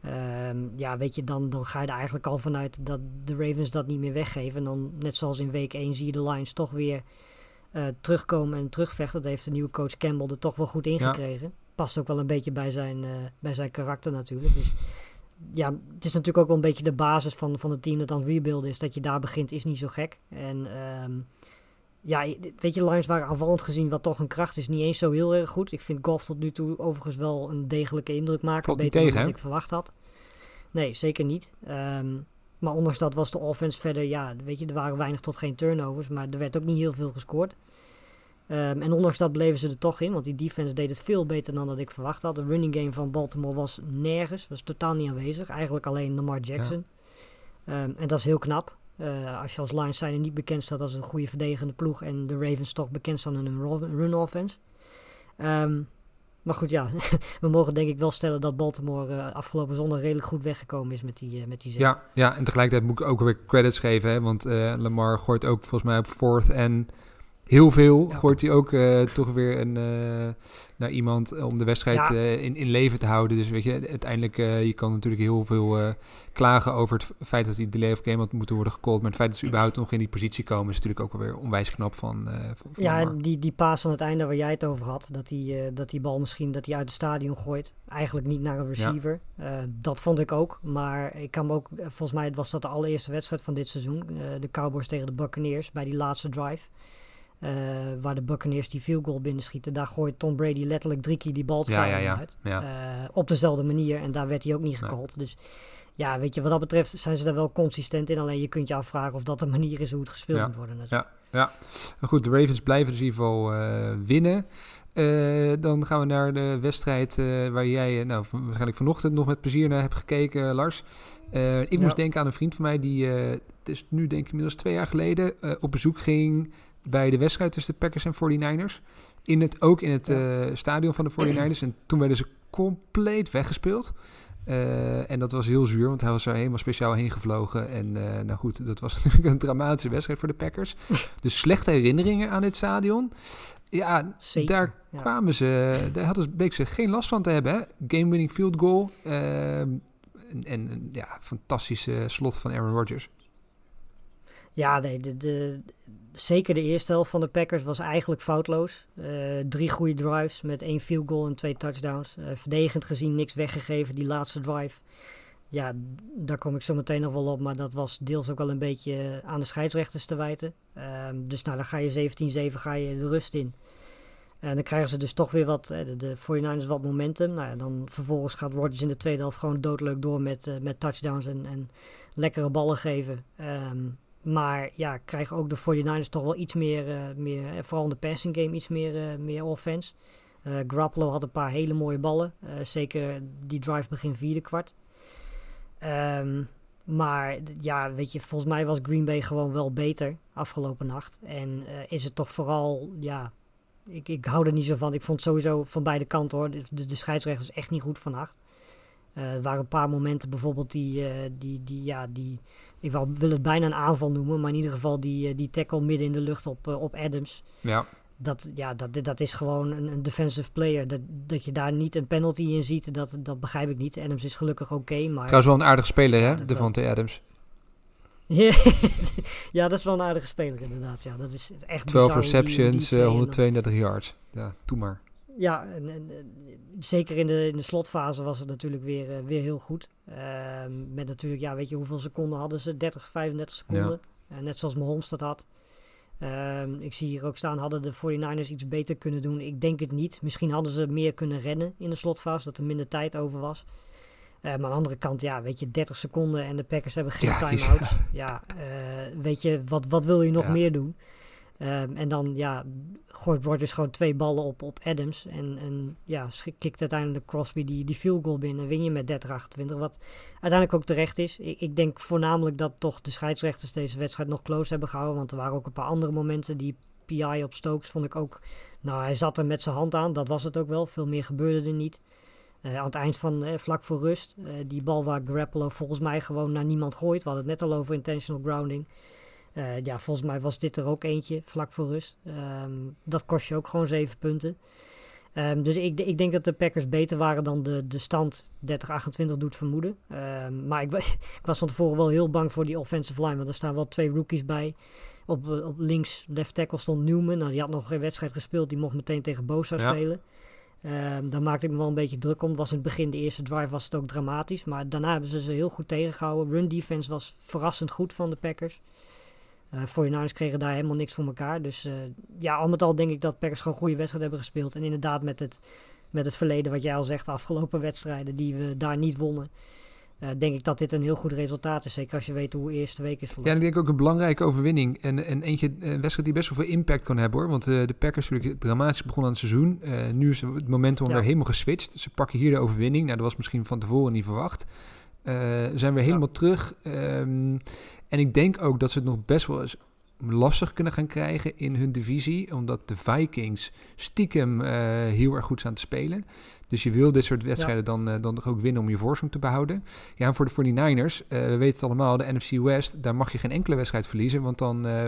B: Ehm, ja, weet je, dan, dan ga je er eigenlijk al vanuit dat de Ravens dat niet meer weggeven. En dan, net zoals in week 1, zie je de Lions toch weer eh, terugkomen en terugvechten. Dat heeft de nieuwe coach Campbell er toch wel goed
A: Ja.
B: ingekregen. past ook wel een beetje bij zijn, eh, bij zijn karakter natuurlijk. Dus ja, het is natuurlijk ook wel een beetje de basis van, van het team dat aan het rebuilden is. Dat je daar begint is niet zo gek. En ehm, ja, weet je, Lions waren aanvallend gezien wat toch een kracht is niet eens zo heel erg goed. Ik vind Golf tot nu toe overigens wel een degelijke indruk maken.
A: Valt
B: beter
A: tegen,
B: dan wat ik verwacht had. Nee, zeker niet. Ehm, maar ondanks dat was de offense verder, ja, weet je, er waren weinig tot geen turnovers. Maar er werd ook niet heel veel gescoord. Ehm, en ondanks dat bleven ze er toch in, want die defense deed het veel beter dan dat ik verwacht had. De running game van Baltimore was nergens, was totaal niet aanwezig. Eigenlijk alleen Lamar Jackson. Ehm, en dat is heel knap. Eh, als je als Lions zijn niet bekend staat als een goede verdedigende ploeg en de Ravens toch bekend staan in hun run offense. Ehm, maar goed, ja, we mogen denk ik wel stellen dat Baltimore eh, afgelopen zondag redelijk goed weggekomen is met die, eh, met die.
A: Ja, ja, en tegelijkertijd moet ik ook weer credits geven, hè, want Lamar gooit ook volgens mij op fourth en heel veel
B: Ja.
A: gooit hij ook eh, toch weer een, eh, naar iemand om de wedstrijd
B: Ja.
A: eh, in, in leven te houden. Dus weet je, uiteindelijk, je kan natuurlijk heel veel klagen over het feit dat die delay of game had moeten worden gecallt, maar het feit dat ze überhaupt nog in die positie komen is natuurlijk ook wel weer onwijs knap van, van,
B: Ja, en die, die paas aan het einde waar jij het over had, dat die, dat die bal misschien dat die uit het stadion gooit. Eigenlijk niet naar een receiver. Dat vond ik ook. Maar ik kan me ook, volgens mij was dat de allereerste wedstrijd van dit seizoen. de Cowboys tegen de Buccaneers bij die laatste drive. Eh, waar de Buccaneers die field goal binnenschieten. Daar gooit Tom Brady letterlijk drie keer die bal
A: Ja, ja, ja.
B: uit.
A: Ja.
B: Eh, op dezelfde manier. En daar werd hij ook niet gecallt. Dus ja, weet je, wat dat betreft zijn ze daar wel consistent in. Alleen je kunt je afvragen of dat de manier is hoe het gespeeld
A: Ja.
B: moet worden. natuurlijk.
A: Maar goed, de Ravens blijven dus in ieder geval eh, winnen. Dan gaan we naar de wedstrijd waar jij nou, waarschijnlijk vanochtend nog met plezier naar hebt gekeken, Lars. Ik
B: Ja.
A: moest denken aan een vriend van mij die, het is nu denk ik inmiddels twee jaar geleden, op bezoek ging bij de wedstrijd tussen de Packers en 49ers. In het, ook in het
B: Ja.
A: eh, stadion van de 49ers. En toen werden ze compleet weggespeeld. Eh, en dat was heel zuur, want hij was er helemaal speciaal heen gevlogen. En eh, nou goed, dat was natuurlijk een dramatische wedstrijd voor de Packers. Dus slechte herinneringen aan dit stadion. Ja,
B: Zeker,
A: daar
B: ja.
A: kwamen ze, daar hadden ze, bleek ze geen last van te hebben. Game-winning field goal. ehm, en, en ja, fantastische slot van Aaron Rodgers.
B: Ja, nee, de, de, zeker de eerste helft van de Packers was eigenlijk foutloos. Eh, drie goede drives met één field goal en twee touchdowns. Eh, verdedigend gezien niks weggegeven, die laatste drive. Ja, daar kom ik zo meteen nog wel op, maar dat was deels ook wel een beetje aan de scheidsrechters te wijten. Ehm, dus nou, dan ga je 17-7 ga je de rust in. En dan krijgen ze dus toch weer wat, eh, de, de 49ers wat momentum. Nou ja, dan vervolgens gaat Rodgers in de tweede helft gewoon doodleuk door met, met touchdowns en, en lekkere ballen geven. Ehm, maar ja, krijgen ook de 49ers toch wel iets meer, eh, meer eh, vooral in de passing game, iets meer, eh, meer offense. Eh Garoppolo had een paar hele mooie ballen. zeker die drive begin vierde kwart. Ehm, maar ja, weet je, volgens mij was Green Bay gewoon wel beter afgelopen nacht. En is het toch vooral, ja, ik, ik hou er niet zo van. Ik vond sowieso van beide kanten hoor, de, de, de scheidsrechters echt niet goed vannacht. Eh, er waren een paar momenten bijvoorbeeld die, eh, die, die, ja, die ik wil, het bijna een aanval noemen, maar in ieder geval die, eh, die tackle midden in de lucht op, op Adams.
A: Ja,
B: Dat, ja, dat, dat is gewoon een, een defensive player. Dat, dat je daar niet een penalty in ziet, dat, dat begrijp ik niet. Adams is gelukkig oké, maar...
A: trouwens wel een aardige speler hè. Devontae Adams.
B: ja, dat is wel een aardige speler inderdaad. Ja, dat is echt
A: 12
B: bizar hoe die- hoe die
A: receptions,
B: twee
A: eh,
B: en dan-
A: 132 yards. Ja, doe maar.
B: Ja, en, en, en zeker in de, in de slotfase was het natuurlijk weer, eh, weer heel goed. Ehm, met natuurlijk, ja, weet je hoeveel seconden hadden ze? 30, 35 seconden. Eh, net zoals Mahomes dat had. Ehm, ik zie hier ook staan, hadden de 49ers iets beter kunnen doen? Ik denk het niet. Misschien hadden ze meer kunnen rennen in de slotfase, dat er minder tijd over was. Eh, maar aan de andere kant, ja, weet je, 30 seconden en de Packers hebben geen
A: Ja,
B: time-outs. Ja, eh, weet je, wat, wat wil je nog
A: Ja.
B: meer doen? Ehm, en dan ja, gooit Rodgers gewoon twee ballen op, op Adams. En, en ja, kikt uiteindelijk Crosby die, die field goal binnen. Win je met 30-28. Wat uiteindelijk ook terecht is. Ik, ik denk voornamelijk dat toch de scheidsrechters deze wedstrijd nog close hebben gehouden. Want er waren ook een paar andere momenten. Die PI op Stokes vond ik ook... Nou, hij zat er met zijn hand aan. Dat was het ook wel. Veel meer gebeurde er niet. Eh, aan het eind van eh, vlak voor rust. eh, die bal waar Garoppolo volgens mij gewoon naar niemand gooit. We hadden het net al over intentional grounding. Eh, ja, volgens mij was dit er ook eentje, vlak voor rust. Ehm, dat kost je ook gewoon zeven punten. Ehm, dus ik, ik denk dat de Packers beter waren dan de, de stand 30-28 doet vermoeden. Ehm, maar ik, wa- ik was van tevoren wel heel bang voor die offensive line. Want er staan wel twee rookies bij. Op, op links, left tackle stond Newman. Nou, die had nog geen wedstrijd gespeeld. Die mocht meteen tegen Bosa
A: Ja.
B: spelen. Ehm daar maakte ik me wel een beetje druk om. Was in het begin, de eerste drive, was het ook dramatisch. Maar daarna hebben ze ze heel goed tegengehouden. Run defense was verrassend goed van de Packers. Eh 49ers kregen daar helemaal niks voor elkaar. Dus eh, ja, al met al denk ik dat Packers gewoon een goede wedstrijd hebben gespeeld. En inderdaad met het, met het verleden, wat jij al zegt, de afgelopen wedstrijden die we daar niet wonnen. eh, denk ik dat dit een heel goed resultaat is. Zeker als je weet hoe de eerste week is
A: Ja,
B: verlopen.
A: en ik denk ook een belangrijke overwinning. En, en eentje, een wedstrijd die best wel veel impact kan hebben hoor. Want eh, de Packers natuurlijk dramatisch begonnen aan het seizoen. Eh, nu is het momentum
B: Ja.
A: weer helemaal geswitcht. Ze pakken hier de overwinning. Nou, dat was misschien van tevoren niet verwacht. Eh zijn weer helemaal terug. Ehm, en ik denk ook dat ze het nog best wel eens lastig kunnen gaan krijgen in hun divisie. Omdat de Vikings stiekem eh, heel erg goed staan te spelen. Dus je wil dit soort wedstrijden dan, eh, dan toch ook winnen om je voorsprong te behouden. Ja, en voor de 49ers, eh, we weten het allemaal, de NFC West, daar mag je geen enkele wedstrijd verliezen. Want dan eh,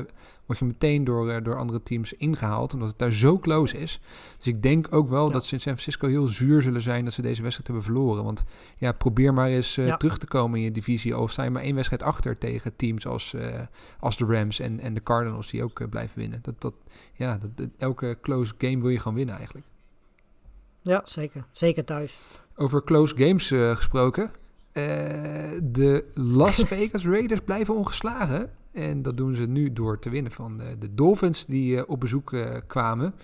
A: word je meteen door, door andere teams ingehaald, omdat het daar zo close is. Dus ik denk ook wel
B: Ja.
A: dat ze in San Francisco heel zuur zullen zijn dat ze deze wedstrijd hebben verloren. Want ja, probeer maar eens
B: Ja.
A: terug te komen in je divisie. Al sta je maar één wedstrijd achter tegen teams als, als de Rams en, en de Cardinals die ook blijven winnen. Dat, dat, ja, dat, dat- elke close game wil je gewoon winnen eigenlijk.
B: Ja, zeker. Zeker thuis.
A: Over close games eh, gesproken. Eh, de Las Vegas Raiders blijven ongeslagen. En dat doen ze nu door te winnen van de, de Dolphins die eh, op bezoek eh, kwamen.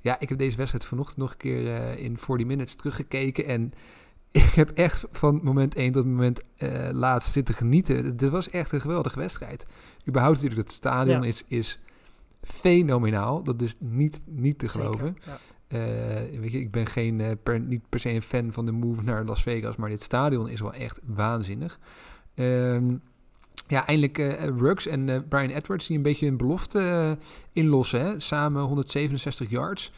A: Ja, ik heb deze wedstrijd vanochtend nog een keer eh, in 40 minutes teruggekeken. En ik heb echt van moment 1 tot moment eh laatst zitten genieten. Dit was echt een geweldige wedstrijd. Überhaupt natuurlijk, het stadion
B: Ja.
A: is, is fenomenaal. Dat is niet, niet te
B: Zeker.
A: geloven.
B: Ja.
A: Eh, weet je, ik ben geen, eh, per, niet per se een fan van de move naar Las Vegas, maar dit stadion is wel echt waanzinnig. Ehm, ja, eindelijk eh Ruggs en Brian Edwards die een beetje een belofte inlossen. Hè? Samen 167 yards.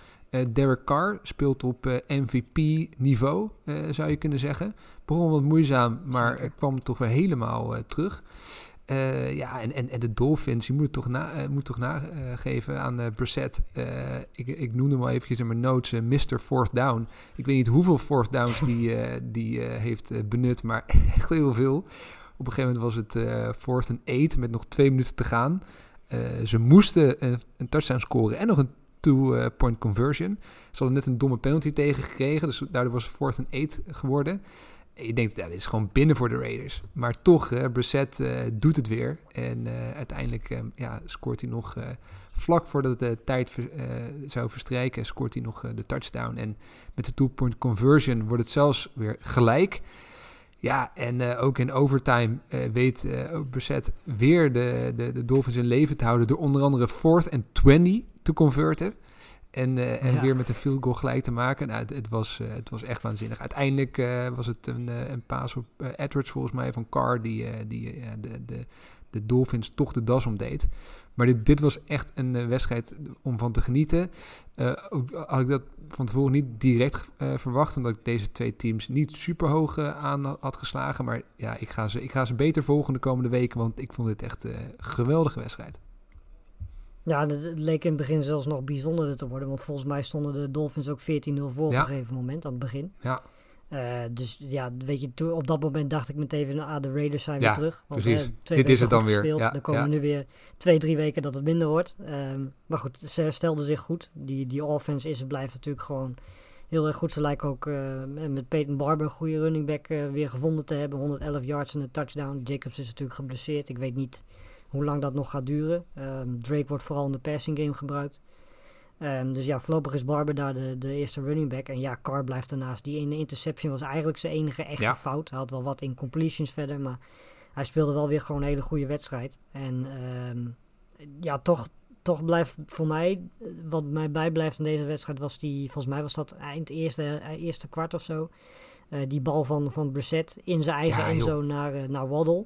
A: Derek Carr speelt op MVP-niveau, zou je kunnen zeggen. Begon wat moeizaam, maar kwam toch weer helemaal terug. Eh, ja, en, en, en de Dolphins, die moeten toch, na, eh, moet toch nageven aan eh Brissett. Ik, ik noemde hem al eventjes in mijn notes Mr. Fourth Down. Ik weet niet hoeveel fourth downs die, die heeft benut, maar echt heel veel. Op een gegeven moment was het fourth and eight met nog twee minuten te gaan. Ze moesten een, touchdown scoren en nog een two-point conversion. Ze hadden net een domme penalty tegengekregen, dus daardoor was het fourth and eight geworden. Je denkt, ja, dit is gewoon binnen voor de Raiders. Maar toch, eh Brissett eh, doet het weer. En eh, uiteindelijk eh, ja, scoort hij nog vlak voordat de tijd zou verstrijken, scoort hij nog de touchdown. En met de two-point conversion wordt het zelfs weer gelijk. Ja, en ook in overtime weet Brissett weer de, de, de Dolphins in leven te houden... door onder andere fourth and 20 te converten. En, eh, en
B: Ja.
A: weer met een field goal gelijk te maken. Nou, het, het, was, eh, het was echt waanzinnig. Uiteindelijk eh, was het een, een paas op Edwards volgens mij van Carr... die, die de, de, de Dolphins toch de das omdeed. Maar dit, dit was echt een wedstrijd om van te genieten. Ook had ik dat van tevoren niet direct verwacht... omdat ik deze twee teams niet super hoog aan had geslagen. Maar ja, ik ga, ze, ik ga ze beter volgen de komende weken... want ik vond dit echt een geweldige wedstrijd.
B: Ja, het leek in het begin zelfs nog bijzonderder te worden. Want volgens mij stonden de Dolphins ook 14-0 voor op
A: Ja.
B: een gegeven moment, aan het begin.
A: Ja,
B: Eh, dus ja, weet je, toen, op dat moment dacht ik meteen even, ah, de Raiders zijn
A: Ja,
B: weer terug. Want,
A: precies.
B: eh, twee
A: Dit is het dan weer.
B: Gespeeld.
A: Ja,
B: dan komen
A: ja.
B: nu weer twee, drie weken dat het minder wordt. Ehm, maar goed, ze herstelden zich goed. Die, die offense is en blijft natuurlijk gewoon heel erg goed. Ze lijken ook eh, met Peyton Barber een goede running back weer gevonden te hebben. 111 yards en een touchdown. Jacobs is natuurlijk geblesseerd. Ik weet niet hoe lang dat nog gaat duren. Ehm, Drake wordt vooral in de passing game gebruikt. Ehm, dus ja, voorlopig is Barber daar de, de eerste running back. En ja, Carr blijft daarnaast. Die ene interception was eigenlijk zijn enige echte
A: Ja.
B: fout. Hij had wel wat incompletions verder, maar hij speelde wel weer gewoon een hele goede wedstrijd. En ehm, ja, toch, toch blijft voor mij, eh, wat mij bijblijft in deze wedstrijd, was die, volgens mij was dat eind eerste, eh, eerste kwart of zo. eh, die bal van, van Brissett in zijn eigen
A: Ja,
B: endzone naar, naar Waddle.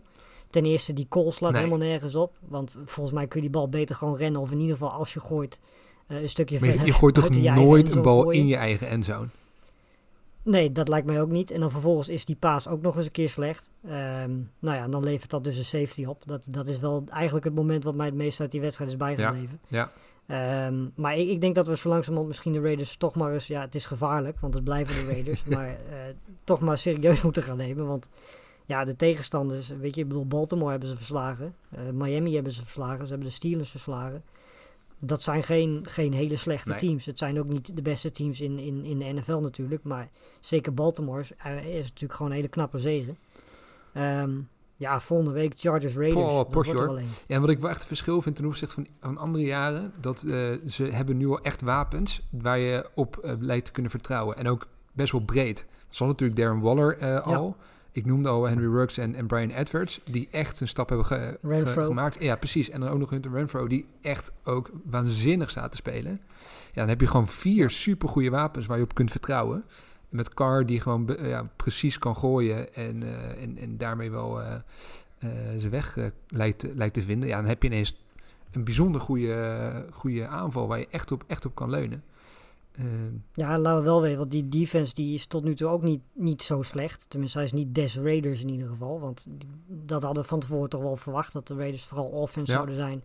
B: Ten eerste, die call slaat
A: Nee.
B: helemaal nergens op. Want volgens mij kun je die bal beter gewoon rennen. Of in ieder geval als je gooit, eh, een stukje
A: maar je,
B: verder
A: je gooit toch nooit een bal
B: gooien.
A: in je eigen endzone?
B: Nee, dat lijkt mij ook niet. En dan vervolgens is die paas ook nog eens een keer slecht. Ehm, nou ja, dan levert dat dus een safety op. Dat, dat is wel eigenlijk het moment wat mij het meest uit die wedstrijd is bijgebleven.
A: Ja,
B: Ehm, maar ik, ik denk dat we zo langzamerhand misschien de Raiders toch maar eens... Ja, het is gevaarlijk, want het blijven de Raiders. maar eh, toch maar serieus moeten gaan nemen. Want ja, de tegenstanders... Weet je, ik bedoel, Baltimore hebben ze verslagen. Eh, Miami hebben ze verslagen. Ze hebben de Steelers verslagen. dat zijn geen, geen hele slechte
A: Nee.
B: teams. Het zijn ook niet de beste teams in, in, in de NFL natuurlijk. Maar zeker Baltimore is, eh, is natuurlijk gewoon een hele knappe zegen. Ehm, ja, volgende week Chargers Raiders.
A: Poh,
B: dat wordt
A: hoor. Ja, en wat ik wel echt een verschil vind ten opzichte van, van andere jaren, dat eh, ze hebben nu al echt wapens waar je op lijkt te kunnen vertrouwen. En ook best wel breed. Zo natuurlijk Darren Waller al. Ik noemde al Henry Ruggs en, en Brian Edwards, die echt een stap hebben ge- ge-
B: Renfro.
A: gemaakt. Ja, precies. En dan ook nog Hunter Renfro, die echt ook waanzinnig staat te spelen. Ja, dan heb je gewoon vier supergoeie wapens waar je op kunt vertrouwen. Met Carr die gewoon ja, precies kan gooien en, eh, en, en daarmee wel eh, zijn weg lijkt, lijkt te vinden. Ja, dan heb je ineens een bijzonder goede, goede aanval waar je echt op, echt op kan leunen.
B: Ja, laten we wel weten, want die defense die is tot nu toe ook niet, niet zo slecht. Tenminste, hij is niet des Raiders in ieder geval. Want die- dat hadden we van tevoren toch wel verwacht, dat de Raiders vooral offense
A: Ja.
B: zouden zijn.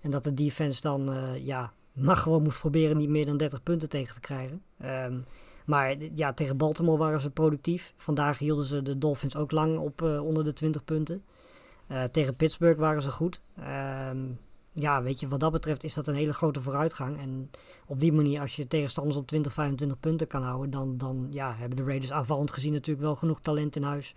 B: En dat de defense dan, eh, ja, mag gewoon moest proberen niet meer dan 30 punten tegen te krijgen. Ehm, maar ja, tegen Baltimore waren ze productief. Vandaag hielden ze de Dolphins ook lang op eh, onder de 20 punten. Eh, tegen Pittsburgh waren ze goed. Ehm, ja, weet je, wat dat betreft is dat een hele grote vooruitgang. En op die manier, als je tegenstanders op 20, 25 punten kan houden, dan, dan ja, hebben de Raiders aanvallend gezien natuurlijk wel genoeg talent in huis.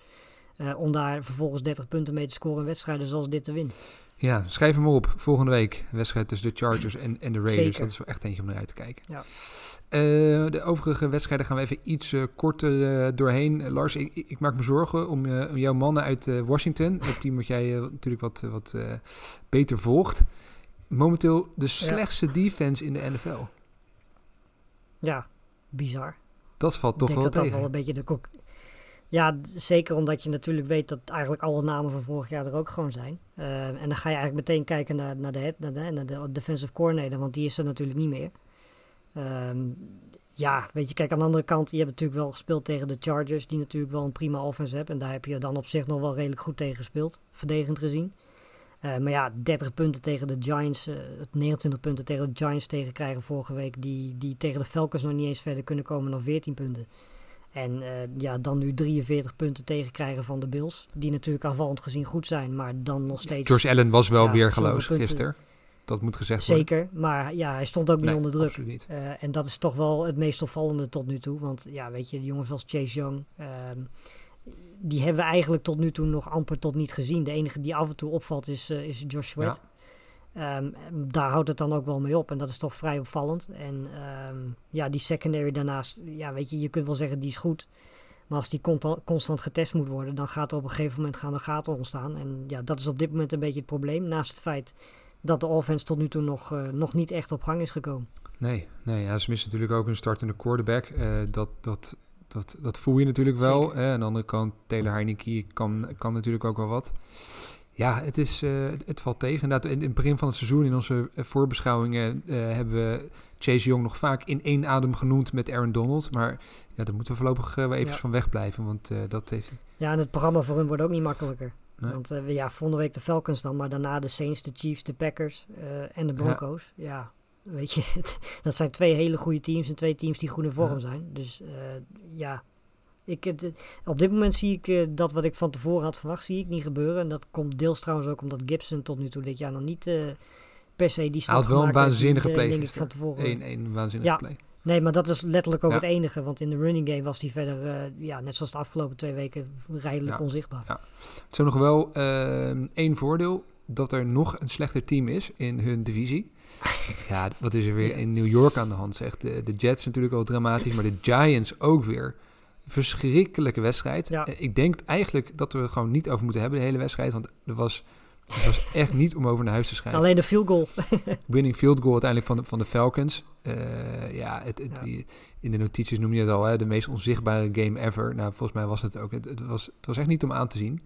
B: eh, om daar vervolgens 30 punten mee te scoren in wedstrijden zoals dit te winnen.
A: ja, schrijf hem op. Volgende week. Wedstrijd tussen de Chargers en, en de Raiders.
B: Zeker.
A: Dat is wel echt eentje om naar uit te kijken.
B: Ja.
A: Eh, de overige wedstrijden gaan we even iets eh, korter eh, doorheen. Lars, ik, ik maak me zorgen om, om jouw mannen uit Washington. Het team wat jij natuurlijk wat, wat beter volgt. Momenteel de slechtste defense in de NFL.
B: Ja, bizar.
A: Dat valt toch
B: ik
A: wel
B: denk dat
A: tegen.
B: dat wel een beetje de kok. Ja, zeker omdat je natuurlijk weet dat eigenlijk alle namen van vorig jaar er ook gewoon zijn. En dan ga je eigenlijk meteen kijken naar, naar, de, head, naar, de, naar de defensive coordinator, want die is er natuurlijk niet meer. Ehm, ja, weet je, kijk aan de andere kant, je hebt natuurlijk wel gespeeld tegen de Chargers, die natuurlijk wel een prima offense hebben. En daar heb je dan op zich nog wel redelijk goed tegen gespeeld, verdedigend gezien. Eh, maar ja, 30 punten tegen de Giants, eh 29 punten tegen de Giants tegenkrijgen vorige week, die, die tegen de Falcons nog niet eens verder kunnen komen dan 14 punten. En eh, ja, dan nu 43 punten tegenkrijgen van de Bills, die natuurlijk aanvallend gezien goed zijn, maar dan nog steeds...
A: George Allen was wel
B: Ja,
A: weer gisteren. Dat moet gezegd worden.
B: Zeker, maar ja, hij stond ook niet
A: Nee,
B: onder druk.
A: absoluut niet.
B: Eh, en dat is toch wel het meest opvallende tot nu toe. Want ja, weet je, jongens als Chase Young, ehm, die hebben we eigenlijk tot nu toe nog amper tot niet gezien. De enige die af en toe opvalt is, eh, is Josh Sweat. Ehm, daar houdt het dan ook wel mee op. En dat is toch vrij opvallend. En ehm, ja, die secondary daarnaast, ja, weet je, je kunt wel zeggen die is goed. Maar als die constant getest moet worden, dan gaat er op een gegeven moment gaan er gaten ontstaan. En ja, dat is op dit moment een beetje het probleem. Naast het feit dat de offense tot nu toe nog, eh, nog niet echt op gang is gekomen.
A: Nee, nee ja, ze missen natuurlijk ook een startende quarterback. Eh, dat, dat, dat, dat voel je natuurlijk wel. Hè. Aan de andere kant, Taylor Heineke kan, kan natuurlijk ook wel wat. Ja, het, is, eh, het, het valt tegen. Inderdaad, in, in het begin van het seizoen, in onze voorbeschouwingen, hebben we Chase Young nog vaak in één adem genoemd met Aaron Donald. Maar ja, daar moeten we voorlopig wel even
B: Ja.
A: van wegblijven, want dat heeft...
B: Ja, en het programma voor hun wordt ook niet makkelijker.
A: Nee.
B: Want eh, ja, volgende week de Falcons dan, maar daarna de Saints, de Chiefs, de Packers eh, en de Broncos. Ja. weet je, dat zijn twee hele goede teams en twee teams die goed in vorm
A: Ja.
B: zijn. Dus eh, ja, ik, het, op dit moment zie ik dat wat ik van tevoren had verwacht, zie ik niet gebeuren. En dat komt deels trouwens ook omdat Gibson tot nu toe dit jaar nog niet per se die stap
A: Hij had wel een waanzinnige play
B: denk ik, van tevoren.
A: Eén, één waanzinnige
B: Ja.
A: play.
B: Nee, maar dat is letterlijk ook
A: Ja.
B: het enige. Want in de running game was hij verder, eh, ja, net zoals de afgelopen twee weken, redelijk
A: Ja.
B: onzichtbaar.
A: Ze hebben nog wel ehm, één voordeel. Dat er nog een slechter team is in hun divisie. Ja, wat is er weer
B: Ja.
A: in New York aan de hand? Zegt de, de Jets natuurlijk al dramatisch, maar de Giants ook weer. Verschrikkelijke wedstrijd.
B: Ja.
A: Eh, Ik denk eigenlijk dat we er gewoon niet over moeten hebben, de hele wedstrijd. Want er was, het was echt niet om over naar huis te schrijven.
B: Alleen de field goal.
A: Winning field goal uiteindelijk van de, van de Falcons. Eh, ja, het, het,
B: Ja.
A: die- in de notities noem je het al, hè, de meest onzichtbare game ever. Nou, volgens mij was het ook. Het, het, was, het was echt niet om aan te zien.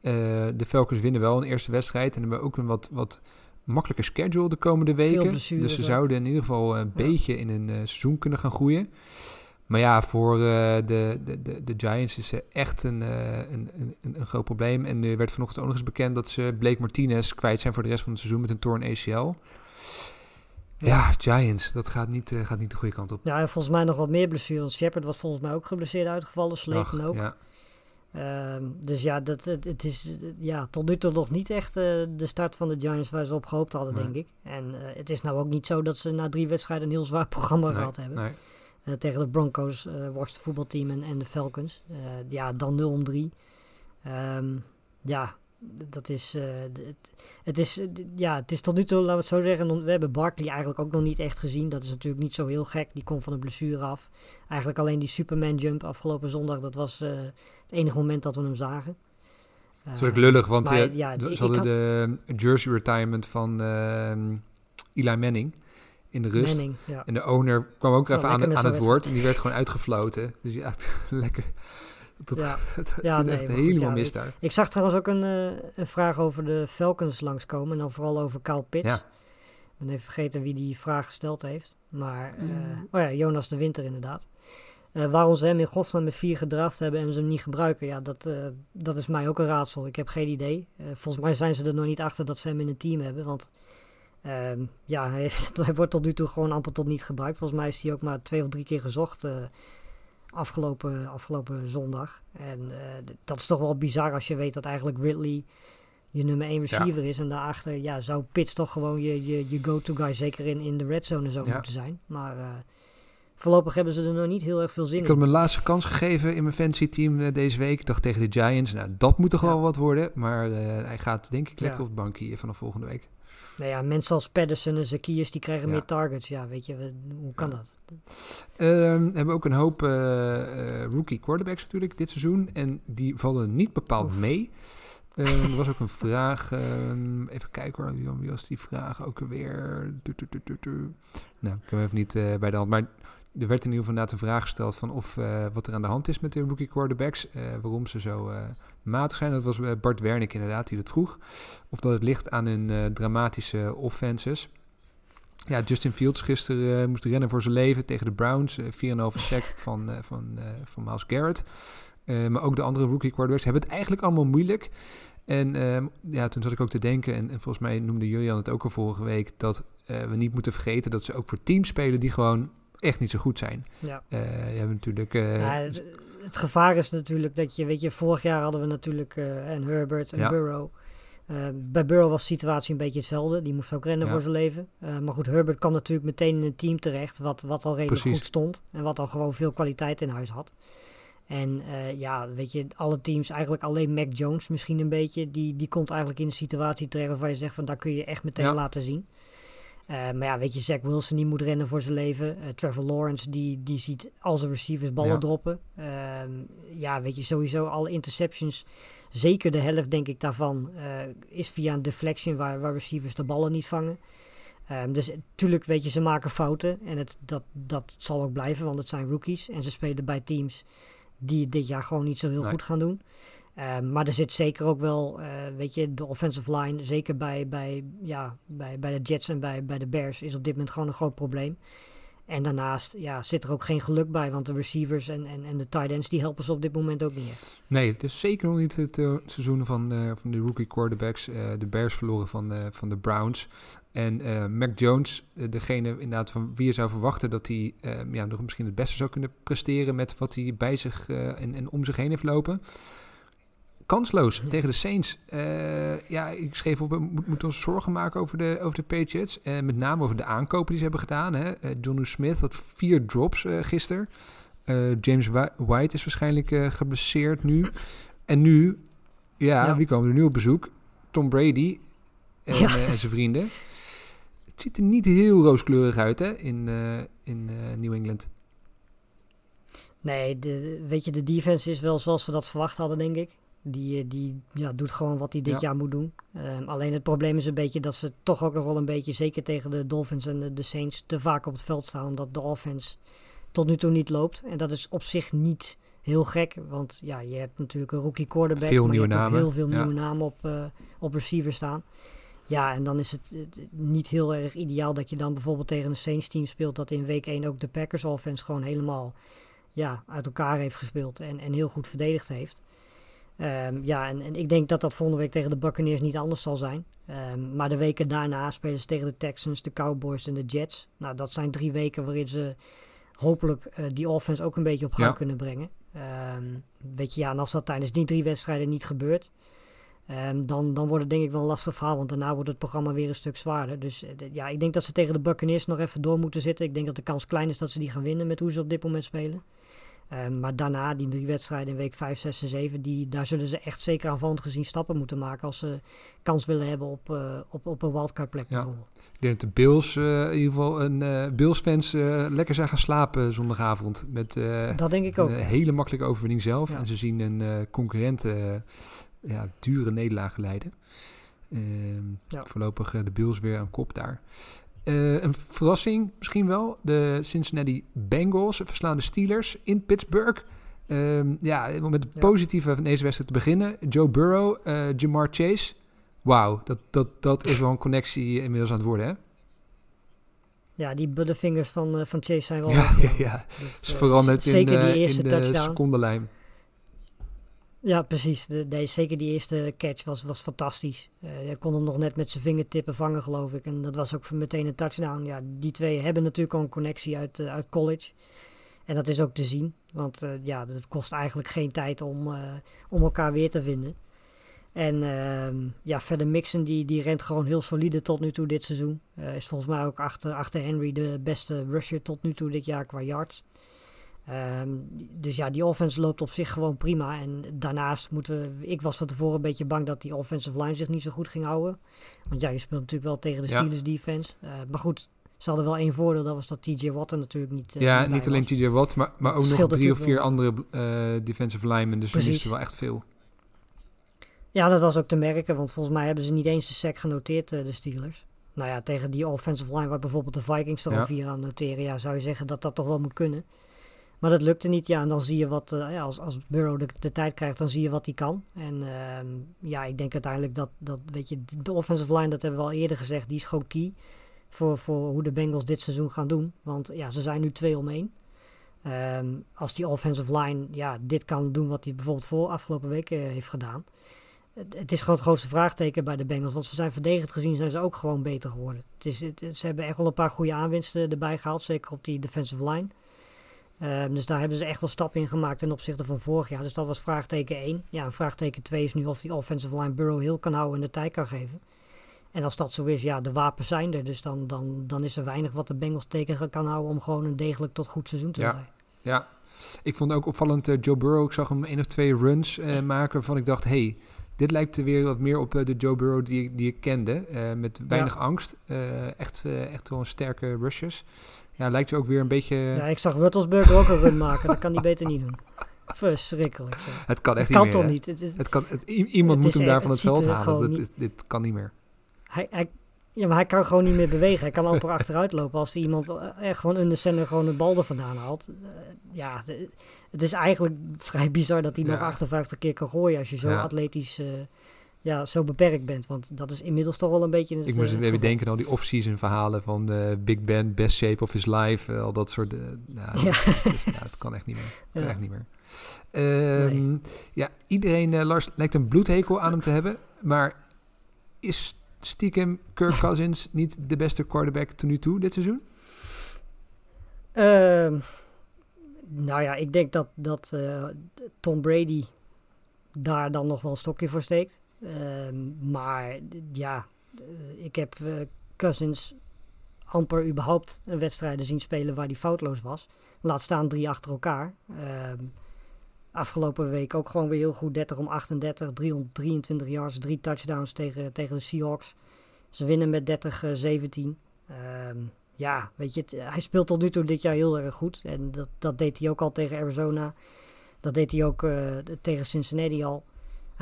A: Eh, de Falcons winnen wel een eerste wedstrijd en hebben ook een wat, wat makkelijker schedule de komende weken. dus ze zouden in ieder geval een beetje in een eh, seizoen kunnen gaan groeien. Maar ja, voor eh, de, de, de, de Giants is echt een, eh, een, een, een groot probleem. En er werd vanochtend ook nog eens bekend dat ze Blake Martinez kwijt zijn voor de rest van het seizoen met een torn ACL. Ja, Giants, dat gaat niet, eh, gaat niet de goede kant op.
B: Ja, en volgens mij nog wat meer blessures. Shepard was volgens mij ook geblesseerd uitgevallen. Slepen
A: Ach,
B: ook.
A: Ja.
B: Ehm, dus ja, dat, het, het is ja, tot nu toe nog niet echt de start van de Giants waar ze op gehoopt hadden,
A: Nee.
B: denk ik. En het is nou ook niet zo dat ze na drie wedstrijden een heel zwaar programma
A: Nee,
B: gehad hebben.
A: nee.
B: Eh, tegen de Broncos, eh worst voetbalteam en, en de Falcons. Eh, ja, dan 0 om 3. Ehm, ja, dat is, het, het is, ja, het is tot nu toe, laten we het zo zeggen, we hebben Barkley eigenlijk ook nog niet echt gezien. Dat is natuurlijk niet zo heel gek. Die komt van een blessure af. Eigenlijk alleen die Superman jump afgelopen zondag, dat was het enige moment dat we hem zagen.
A: Dat is ook lullig, want
B: maar ja,
A: ze hadden de jersey retirement van ehm, Eli Manning in de rust.
B: Manning, ja.
A: En de owner kwam ook
B: Oh,
A: even aan, aan het woord en die werd gewoon uitgefloten. Dus ja, lekker. Dat,
B: Ja.
A: dat
B: Ja,
A: zit
B: nee,
A: echt
B: goed,
A: helemaal
B: ja,
A: mis daar.
B: Ik zag trouwens ook een, eh, een vraag over de Falcons langskomen. En dan vooral over Kyle Pitts.
A: Ja.
B: Ik ben even vergeten wie die vraag gesteld heeft. Maar, eh,
A: Mm.
B: oh ja, Jonas de Winter inderdaad. Eh, waarom ze hem in godsnaam met vier gedraft hebben en ze hem niet gebruiken, ja, dat, dat is mij ook een raadsel. Ik heb geen idee. Volgens mij zijn ze er nog niet achter dat ze hem in een team hebben. Want ehm, ja, hij, wordt tot nu toe gewoon amper tot niet gebruikt. Volgens mij is hij ook maar twee of drie keer gezocht eh, afgelopen, afgelopen zondag. En eh, dat is toch wel bizar als je weet dat eigenlijk Ridley je nummer 1 receiver is. En daarachter ja, zou Pitts toch gewoon je, je, je go-to guy zeker in, in de red zone en zo
A: Ja.
B: moeten zijn. Maar eh, voorlopig hebben ze er nog niet heel erg veel zin
A: Ik
B: in.
A: had mijn laatste kans gegeven in mijn fantasy team deze week. Ik dacht tegen de Giants, nou dat moet toch
B: Ja.
A: wel wat worden. Maar hij gaat denk ik lekker op het bank hier vanaf volgende week.
B: Nou ja, mensen als Pedersen en Zacchaeus die krijgen
A: Ja.
B: meer targets. Ja, weet je, we- hoe kan
A: Ja.
B: dat?
A: Ehm, we hebben ook een hoop eh, eh, rookie quarterbacks natuurlijk dit seizoen. En die vallen niet bepaald
B: Oef.
A: mee. Ehm, er was ook een vraag. ehm, even kijken hoor. Wie, was die vraag ook tu. Nou, ik heb hem even niet eh, bij de hand. Maar er werd in ieder geval inderdaad een vraag gesteld van of eh, wat er aan de hand is met de rookie quarterbacks. eh, waarom ze zo eh, matig zijn. Dat was Bart Wernick inderdaad die dat vroeg. Of dat het ligt aan hun dramatische offenses. Ja, Justin Fields gisteren moest rennen voor zijn leven tegen de Browns. eh 4,5 sack van, van, van Miles Garrett. Maar ook de andere rookie quarterbacks hebben het eigenlijk allemaal moeilijk. En ehm, ja, toen zat ik ook te denken, en, en volgens mij noemde Julian het ook al vorige week, dat we niet moeten vergeten dat ze ook voor teams spelen die gewoon echt niet zo goed zijn.
B: Ja.
A: Eh, je hebt natuurlijk... eh,
B: Ja, het, het gevaar is natuurlijk dat je, weet je, vorig jaar hadden we natuurlijk eh, en Herbert en
A: Ja.
B: Burrow. Bij Burrow was de situatie een beetje hetzelfde. Die moest ook rennen voor zijn leven. Maar goed, Herbert kwam natuurlijk meteen in een team terecht wat, wat al redelijk
A: Precies.
B: goed stond. En wat al gewoon veel kwaliteit in huis had. En ja, weet je, alle teams, eigenlijk alleen Mac Jones misschien een beetje, die, die komt eigenlijk in een situatie terecht waarvan je zegt van daar kun je echt meteen
A: Ja.
B: laten zien. Eh, maar ja, weet je, Zach Wilson die moet rennen voor zijn leven. Eh, Trevor Lawrence die, die ziet al zijn receivers ballen
A: Ja.
B: droppen. Ehm, ja, weet je, sowieso alle interceptions, zeker de helft denk ik daarvan, eh, is via een deflection waar, waar receivers de ballen niet vangen. Ehm, dus natuurlijk, weet je, ze maken fouten en het, dat, dat zal ook blijven, want het zijn rookies. En ze spelen bij teams die het dit jaar gewoon niet zo heel
A: Nee.
B: goed gaan doen. Ehm, maar er zit zeker ook wel, eh, weet je, de offensive line, zeker bij, bij, ja, bij, bij de Jets en bij, bij de Bears, is op dit moment gewoon een groot probleem. En daarnaast ja, zit er ook geen geluk bij, want de receivers en, en, en de tight ends, die helpen ze op dit moment ook niet.
A: Nee, het is zeker nog niet het eh, seizoen van, eh, van de rookie quarterbacks. De Bears verloren van, van de Browns. En Mac Jones, degene inderdaad van wie je zou verwachten dat hij ja, nog misschien het beste zou kunnen presteren met wat hij bij zich en, en om zich heen heeft lopen. Kansloos tegen de Saints. Eh, ja, ik schreef op, we moet- moeten ons zorgen maken over de, over de Patriots. Eh, met name over de aankopen die ze hebben gedaan. Hè. Eh, John Smith had vier drops gisteren. James White is waarschijnlijk geblesseerd nu. En nu, ja,
B: Ja.
A: wie komen er nu op bezoek? Tom Brady en,
B: Ja.
A: en zijn vrienden. Het ziet er niet heel rooskleurig uit hè, in, in New England.
B: Nee, de, weet je, de defense is wel zoals we dat verwacht hadden, denk ik. Die, eh, die ja, doet gewoon wat hij dit
A: Ja.
B: jaar moet doen. Ehm, alleen het probleem is een beetje dat ze toch ook nog wel een beetje, zeker tegen de Dolphins en de, de Saints, te vaak op het veld staan. Omdat de offense tot nu toe niet loopt. En dat is op zich niet heel gek. Want ja, je hebt natuurlijk een rookie quarterback.
A: Veel
B: maar je hebt ook heel veel
A: ja.
B: nieuwe namen op, eh, op receiver staan. Ja, en dan is het, het niet heel erg ideaal dat je dan bijvoorbeeld tegen een Saints team speelt. Dat in week 1 ook de Packers offense gewoon helemaal ja, uit elkaar heeft gespeeld en, en heel goed verdedigd heeft. Ehm, ja, en, en ik denk dat dat volgende week tegen de Buccaneers niet anders zal zijn. Ehm, maar de weken daarna spelen ze tegen de Texans, de Cowboys en de Jets. Nou, dat zijn drie weken waarin ze hopelijk eh, die offense ook een beetje op gang
A: Ja.
B: kunnen brengen. Ehm, weet je, ja, en als dat tijdens die drie wedstrijden niet gebeurt, dan, dan wordt het denk ik wel een lastig verhaal. Want daarna wordt het programma weer een stuk zwaarder. Dus eh, ja, ik denk dat ze tegen de Buccaneers nog even door moeten zitten. Ik denk dat de kans klein is dat ze die gaan winnen met hoe ze op dit moment spelen. Ehm, maar daarna, die drie wedstrijden in week 5, 6 en 7, die, daar zullen ze echt zeker aanvallend gezien stappen moeten maken als ze kans willen hebben op, eh, op, op een wildcard plek
A: Ja.
B: bijvoorbeeld.
A: Ik denk dat de Bills, eh, in ieder geval een eh Bills-fans, eh, lekker zijn gaan slapen zondagavond. Met eh,
B: Dat denk ik ook.
A: een hele makkelijke overwinning zelf.
B: Ja.
A: En ze zien een eh, concurrent eh, ja, dure nederlagen leiden. Ehm,
B: Ja.
A: Voorlopig eh, de Bills weer aan kop daar. Eh, een verrassing misschien wel. De Cincinnati Bengals verslaan de Steelers in Pittsburgh. Ehm, ja, om met het
B: Ja.
A: positieve van deze wedstrijd te beginnen. Joe Burrow, eh, Jamar Chase. Wauw, dat, dat, dat is wel een connectie inmiddels aan het worden, hè?
B: Ja, die butterfingers van, eh, van Chase zijn wel...
A: Ja, ja, ja. is veranderd in,
B: zeker die eerste
A: in de
B: touchdown.
A: secondenlijm.
B: Ja, precies. De, nee, zeker die eerste catch was, was fantastisch. Eh, hij kon hem nog net met zijn vingertippen vangen, geloof ik. En dat was ook meteen een touchdown. Ja, die twee hebben natuurlijk al een connectie uit, eh, uit college. En dat is ook te zien. Want eh, ja, het kost eigenlijk geen tijd om, om elkaar weer te vinden. En ehm, ja, verder Mixon, die, die rent gewoon heel solide tot nu toe dit seizoen. Is volgens mij ook achter, achter Henry de beste rusher tot nu toe dit jaar qua yards. Ehm, dus ja, die offense loopt op zich gewoon prima. En daarnaast moeten ik was van tevoren een beetje bang dat die offensive line zich niet zo goed ging houden. Want ja, je speelt natuurlijk wel tegen de
A: Ja.
B: Steelers defense. Eh, maar goed, ze hadden wel één voordeel, dat was dat TJ Watt er natuurlijk niet. eh,
A: ja, niet alleen. TJ Watt, maar, maar ook nog drie of vier andere eh, defensive linemen. Dus
B: Precies.
A: misten wel echt veel.
B: Ja, dat was ook te merken, want volgens mij hebben ze niet eens een sack genoteerd, de Steelers. Nou ja, tegen die offensive line waar bijvoorbeeld de Vikings er
A: Ja.
B: al vier aan noteren, ja, zou je zeggen dat dat toch wel moet kunnen. Maar dat lukte niet, ja, en dan zie je wat, eh, ja, als, als Burrow de, de tijd krijgt, dan zie je wat hij kan. En ehm, ja, ik denk uiteindelijk dat, dat, weet je, de offensive line, dat hebben we al eerder gezegd, die is gewoon key voor, voor hoe de Bengals dit seizoen gaan doen. Want ja, ze zijn nu 2 om 1. Ehm, als die offensive line ja, dit kan doen wat hij bijvoorbeeld voor afgelopen weken heeft gedaan. Het, is gewoon het grootste vraagteken bij de Bengals. Want ze zijn verdedigend gezien zijn ze ook gewoon beter geworden. Het is, ze hebben echt wel een paar goede aanwinsten erbij gehaald. Zeker op die defensive line. Ehm, dus daar hebben ze echt wel stappen in gemaakt ten opzichte van vorig jaar. Dus dat was vraagteken 1. Ja, en vraagteken 2 is nu of die offensive line Burrow heel kan houden en de tijd kan geven. En als dat zo is, ja, de wapens zijn er. Dus dan, dan, dan is er weinig wat de Bengals tegen kan houden om gewoon een degelijk tot goed seizoen te
A: Ja.
B: draaien.
A: Ja, ik vond ook opvallend eh, Joe Burrow. Ik zag hem één of twee runs eh, maken waarvan ik dacht... hey, dit lijkt weer wat meer op eh, de Joe Burrow die, ik- die ik kende. met weinig angst. Echt, echt wel een sterke rushes. Ja, lijkt er ook weer een beetje...
B: Ja, ik zag Ruttelsburger ook een run maken. Dat kan hij beter niet doen. Verschrikkelijk. zeg.
A: het kan echt
B: kan
A: niet meer.
B: toch niet? Het is,
A: Het kan, het, iemand
B: Het
A: moet hem daar van het
B: het
A: veld halen. dit, dit kan niet meer.
B: hij, hij, ja, maar hij kan gewoon niet meer bewegen. Hij kan amper achteruit lopen. Als iemand eh, echt gewoon under center gewoon een bal er vandaan haalt. Eh, ja, het is eigenlijk vrij bizar dat hij nog
A: Ja.
B: 58 keer kan gooien als je zo
A: Ja.
B: atletisch, eh, ja, zo beperkt bent. Want dat is inmiddels toch wel een beetje het
A: Ik moest
B: eh,
A: even denken aan al die off-season verhalen van eh, Big Ben, best shape of his life. eh, al dat soort... nou,
B: Ja.
A: dat, is- ja, dat kan echt niet meer. Kan
B: Ja.
A: echt niet meer. Ehm, Ja, iedereen, Lars, lijkt een bloedhekel aan hem te hebben. Maar is stiekem Kirk Cousins niet de beste quarterback tot nu toe dit seizoen?
B: Ehm, nou ja, ik denk dat, dat Tom Brady daar dan nog wel een stokje voor steekt. Ehm, maar ja, eh, ik heb eh, Cousins amper überhaupt een wedstrijden zien spelen waar hij foutloos was. Laat staan drie achter elkaar. Ehm, afgelopen week ook gewoon weer heel goed. 30 om 38, 323 yards, drie touchdowns tegen, tegen de Seahawks. Ze winnen met 30-17. Ehm ja, weet je, hij speelt tot nu toe dit jaar heel erg goed. En dat, dat deed hij ook al tegen Arizona. Dat deed hij ook eh, tegen Cincinnati al.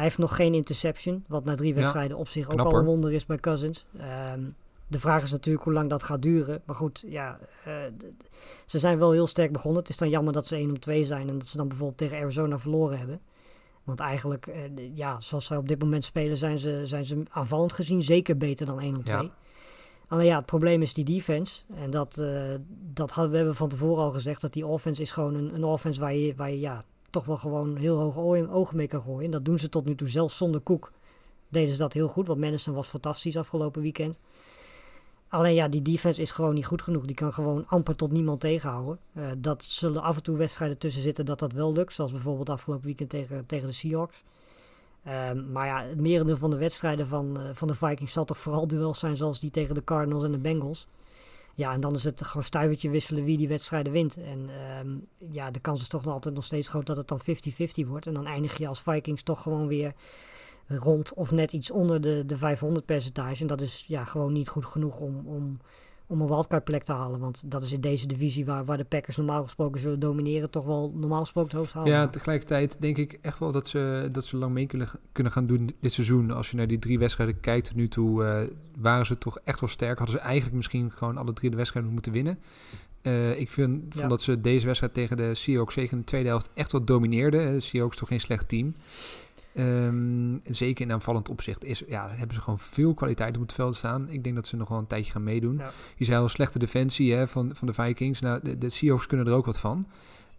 B: Hij heeft nog geen interception, wat na drie
A: Ja,
B: wedstrijden op zich ook al een wonder is bij Cousins. Ehm, de vraag is natuurlijk hoe lang dat gaat duren. Maar goed, ja, eh, ze zijn wel heel sterk begonnen. Het is dan jammer dat ze 1 om 2 zijn en dat ze dan bijvoorbeeld tegen Arizona verloren hebben. Want eigenlijk, eh, ja, zoals zij op dit moment spelen, zijn ze, zijn ze aanvallend gezien zeker beter dan 1 om 2.
A: Ja.
B: Alleen ja, het probleem is die defense. En dat, eh, dat hadden we hebben van tevoren al gezegd. Dat die offense is gewoon een, een offense waar je, waar je ja, toch wel gewoon heel hoog oog- ogen mee kan gooien. En dat doen ze tot nu toe. Zelfs zonder Koek deden ze dat heel goed. Want Madison was fantastisch afgelopen weekend. alleen ja, die defense is gewoon niet goed genoeg. Die kan gewoon amper tot niemand tegenhouden. Uh, dat zullen af en toe wedstrijden tussen zitten dat dat wel lukt. Zoals bijvoorbeeld afgelopen weekend tegen, tegen de Seahawks. Um, maar ja, het merendeel van de wedstrijden van, uh, van de Vikings zal toch vooral duels zijn zoals die tegen de Cardinals en de Bengals. Ja, en dan is het gewoon stuivertje wisselen wie die wedstrijden wint. En um, ja, de kans is toch altijd nog steeds groot dat het dan 50-50 wordt. En dan eindig je als Vikings toch gewoon weer rond of net iets onder de, de 500 percentage. En dat is ja, gewoon niet goed genoeg om, om, om een wildcard plek te halen. Want dat is in deze divisie waar, waar de Packers normaal gesproken zullen domineren, toch wel normaal gesproken het hoogst halen.
A: Ja, tegelijkertijd denk ik echt wel dat ze, dat ze lang mee kunnen, kunnen gaan doen dit seizoen. Als je naar die drie wedstrijden kijkt nu toe, uh, waren ze toch echt wel sterk. Hadden ze eigenlijk misschien gewoon alle drie de wedstrijden moeten winnen. Uh, ik vind ja. dat ze deze wedstrijd tegen de Seahawks zeker in de tweede helft echt wel domineerden. De Seahawks toch geen slecht team. Um, zeker in aanvallend opzicht is, ja, hebben ze gewoon veel kwaliteit op het veld staan. Ik denk dat ze nog wel een tijdje gaan meedoen. Ja. Je zei al slechte defensie hè, van, van de Vikings. Nou, de, de Seahawks kunnen er ook wat van.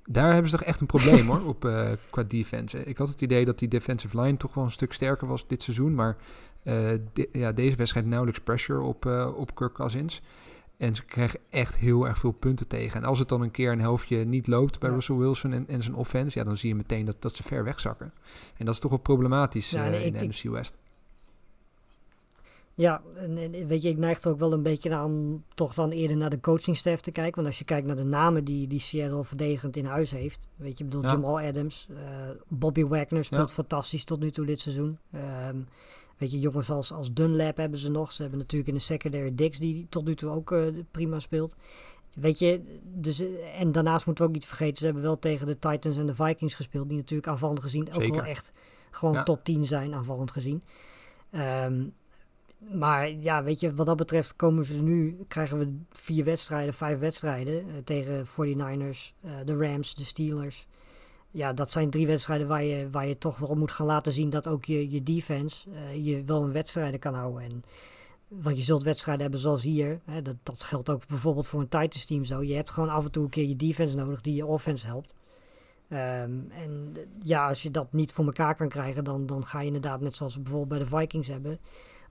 A: Daar hebben ze toch echt een probleem hoor, op, uh, qua defense. Ik had het idee dat die defensive line toch wel een stuk sterker was dit seizoen. Maar uh, de, ja, deze wedstrijd nauwelijks pressure op, uh, op Kirk Cousins. En ze krijgen echt heel erg veel punten tegen. En als het dan een keer een helftje niet loopt bij ja. Russell Wilson en, en zijn offense, ja, dan zie je meteen dat, dat ze ver wegzakken. En dat is toch wel problematisch ja, nee, uh, in ik, de NFC West.
B: Ja, en, weet je, ik neig er ook wel een beetje aan toch dan eerder naar de coachingstaf te kijken. Want als je kijkt naar de namen die, die Seattle verdedigend in huis heeft. Weet je, ik bedoel, ja. Jamal Adams, uh, Bobby Wagner speelt ja. fantastisch tot nu toe dit seizoen. Um, Weet je, jongens als, als Dunlap hebben ze nog. Ze hebben natuurlijk in de secondary Dix die tot nu toe ook uh, prima speelt. Weet je, dus, en daarnaast moeten we ook niet vergeten, ze hebben wel tegen de Titans en de Vikings gespeeld, die natuurlijk aanvallend gezien ook
A: Zeker.
B: wel echt gewoon ja. top 10 zijn, aanvallend gezien. Um, maar ja, weet je, wat dat betreft komen ze nu, krijgen we vier wedstrijden, vijf wedstrijden uh, tegen 49ers, uh, de Rams, de Steelers. Ja, dat zijn drie wedstrijden waar je, waar je toch wel moet gaan laten zien dat ook je, je defense uh, je wel een wedstrijden kan houden. En, want je zult wedstrijden hebben zoals hier. Hè, dat, dat geldt ook bijvoorbeeld voor een Titans team zo. Je hebt gewoon af en toe een keer je defense nodig die je offense helpt. Um, en ja, als je dat niet voor elkaar kan krijgen, dan, dan ga je inderdaad, net zoals we bijvoorbeeld bij de Vikings hebben,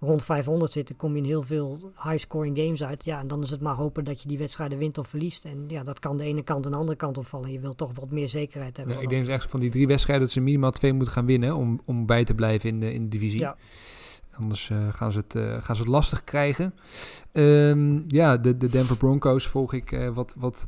B: rond 500 zitten, kom je in heel veel high-scoring games uit. Ja, en dan is het maar hopen dat je die wedstrijden wint of verliest. En ja, dat kan de ene kant en de andere kant opvallen. Je wilt toch wat meer zekerheid hebben.
A: Ja, ik denk echt van die drie wedstrijden dat ze minimaal twee moeten gaan winnen om, om bij te blijven in de, in de divisie.
B: Ja.
A: Anders uh, gaan, ze het, uh, gaan ze het lastig krijgen. Um, ja, de, de Denver Broncos volg ik, uh, wat, wat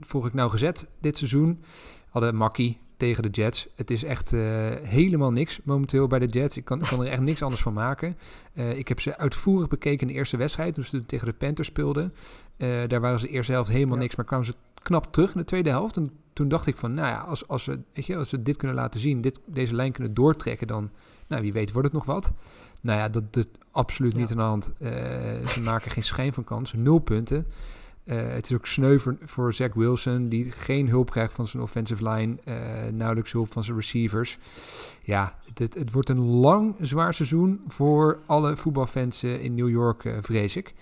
A: volg ik nou gezet dit seizoen. Hadden Makkie tegen de Jets. Het is echt uh, helemaal niks momenteel bij de Jets. Ik kan, ik kan er echt niks anders van maken. Uh, ik heb ze uitvoerig bekeken in de eerste wedstrijd, toen ze tegen de Panthers speelden. Uh, daar waren ze de eerste helft helemaal ja. niks, maar kwamen ze knap terug in de tweede helft. En toen dacht ik van, nou ja, als, als, we, weet je, als we dit kunnen laten zien, dit, deze lijn kunnen doortrekken, dan, nou wie weet wordt het nog wat. Nou ja, dat is absoluut niet aan de hand. ze maken geen schijn van kans, nul punten. Uh, het is ook sneu voor, voor Zach Wilson, die geen hulp krijgt van zijn offensive line. Uh, nauwelijks hulp van zijn receivers. Ja, het, het, wordt een lang, zwaar seizoen voor alle voetbalfans uh, in New York, vrees ik.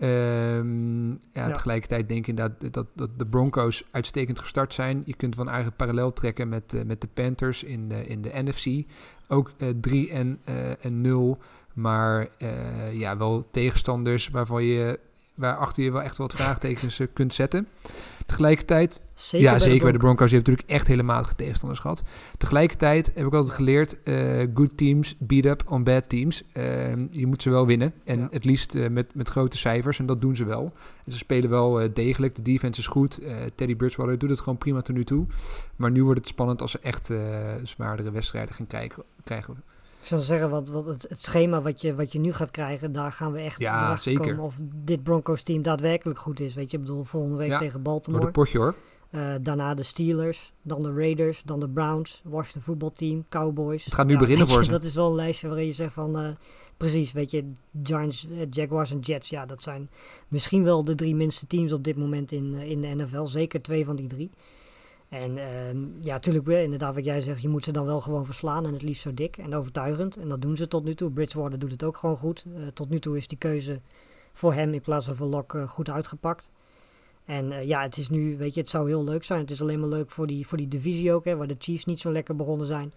A: Um, ja, ja, tegelijkertijd denk ik inderdaad dat, dat de Broncos uitstekend gestart zijn. Je kunt van eigen parallel trekken met, met de Panthers in de, in de NFC. Ook 3 en, en 0. Maar ja, wel tegenstanders waarvan je waarachter je wel echt wat vraagtekens kunt zetten. Tegelijkertijd, zeker ja, bij zeker de bij de Broncos, je hebt natuurlijk echt hele matige tegenstanders gehad. Tegelijkertijd heb ik altijd geleerd, uh, good teams beat up on bad teams. Uh, je moet ze wel winnen en ja. het liefst uh, met, met grote cijfers en dat doen ze wel. En ze spelen wel degelijk, de defense is goed. Teddy Bridgewater doet het gewoon prima tot nu toe. Maar nu wordt het spannend als ze echt zwaardere wedstrijden gaan kijken, krijgen.
B: Ik zou zeggen, wat, wat het, het, schema wat je, wat je nu gaat krijgen, daar gaan we echt
A: ja, zeker.
B: komen of dit Broncos team daadwerkelijk goed is. Weet je, ik bedoel, volgende week
A: ja,
B: tegen Baltimore.
A: Een potje hoor.
B: Uh, daarna de Steelers, dan de Raiders, dan de Browns, Washington voetbalteam, Cowboys.
A: Het gaat nu ja, beginnen voor ze.
B: Dat is wel een lijstje waarin je zegt van, uh, precies, weet je, Giants, uh, Jaguars en Jets. Ja, dat zijn misschien wel de drie minste teams op dit moment in, in de NFL. Zeker twee van die drie. En uh, ja, natuurlijk, inderdaad, wat jij zegt, je moet ze dan wel gewoon verslaan en het liefst zo dik en overtuigend. En dat doen ze tot nu toe. Bridgewater doet het ook gewoon goed. Uh, tot nu toe is die keuze voor hem in plaats van voor Lok uh, goed uitgepakt. En uh, ja, het is nu, weet je, het zou heel leuk zijn. Het is alleen maar leuk voor die, voor die divisie ook, hè, waar de Chiefs niet zo lekker begonnen zijn.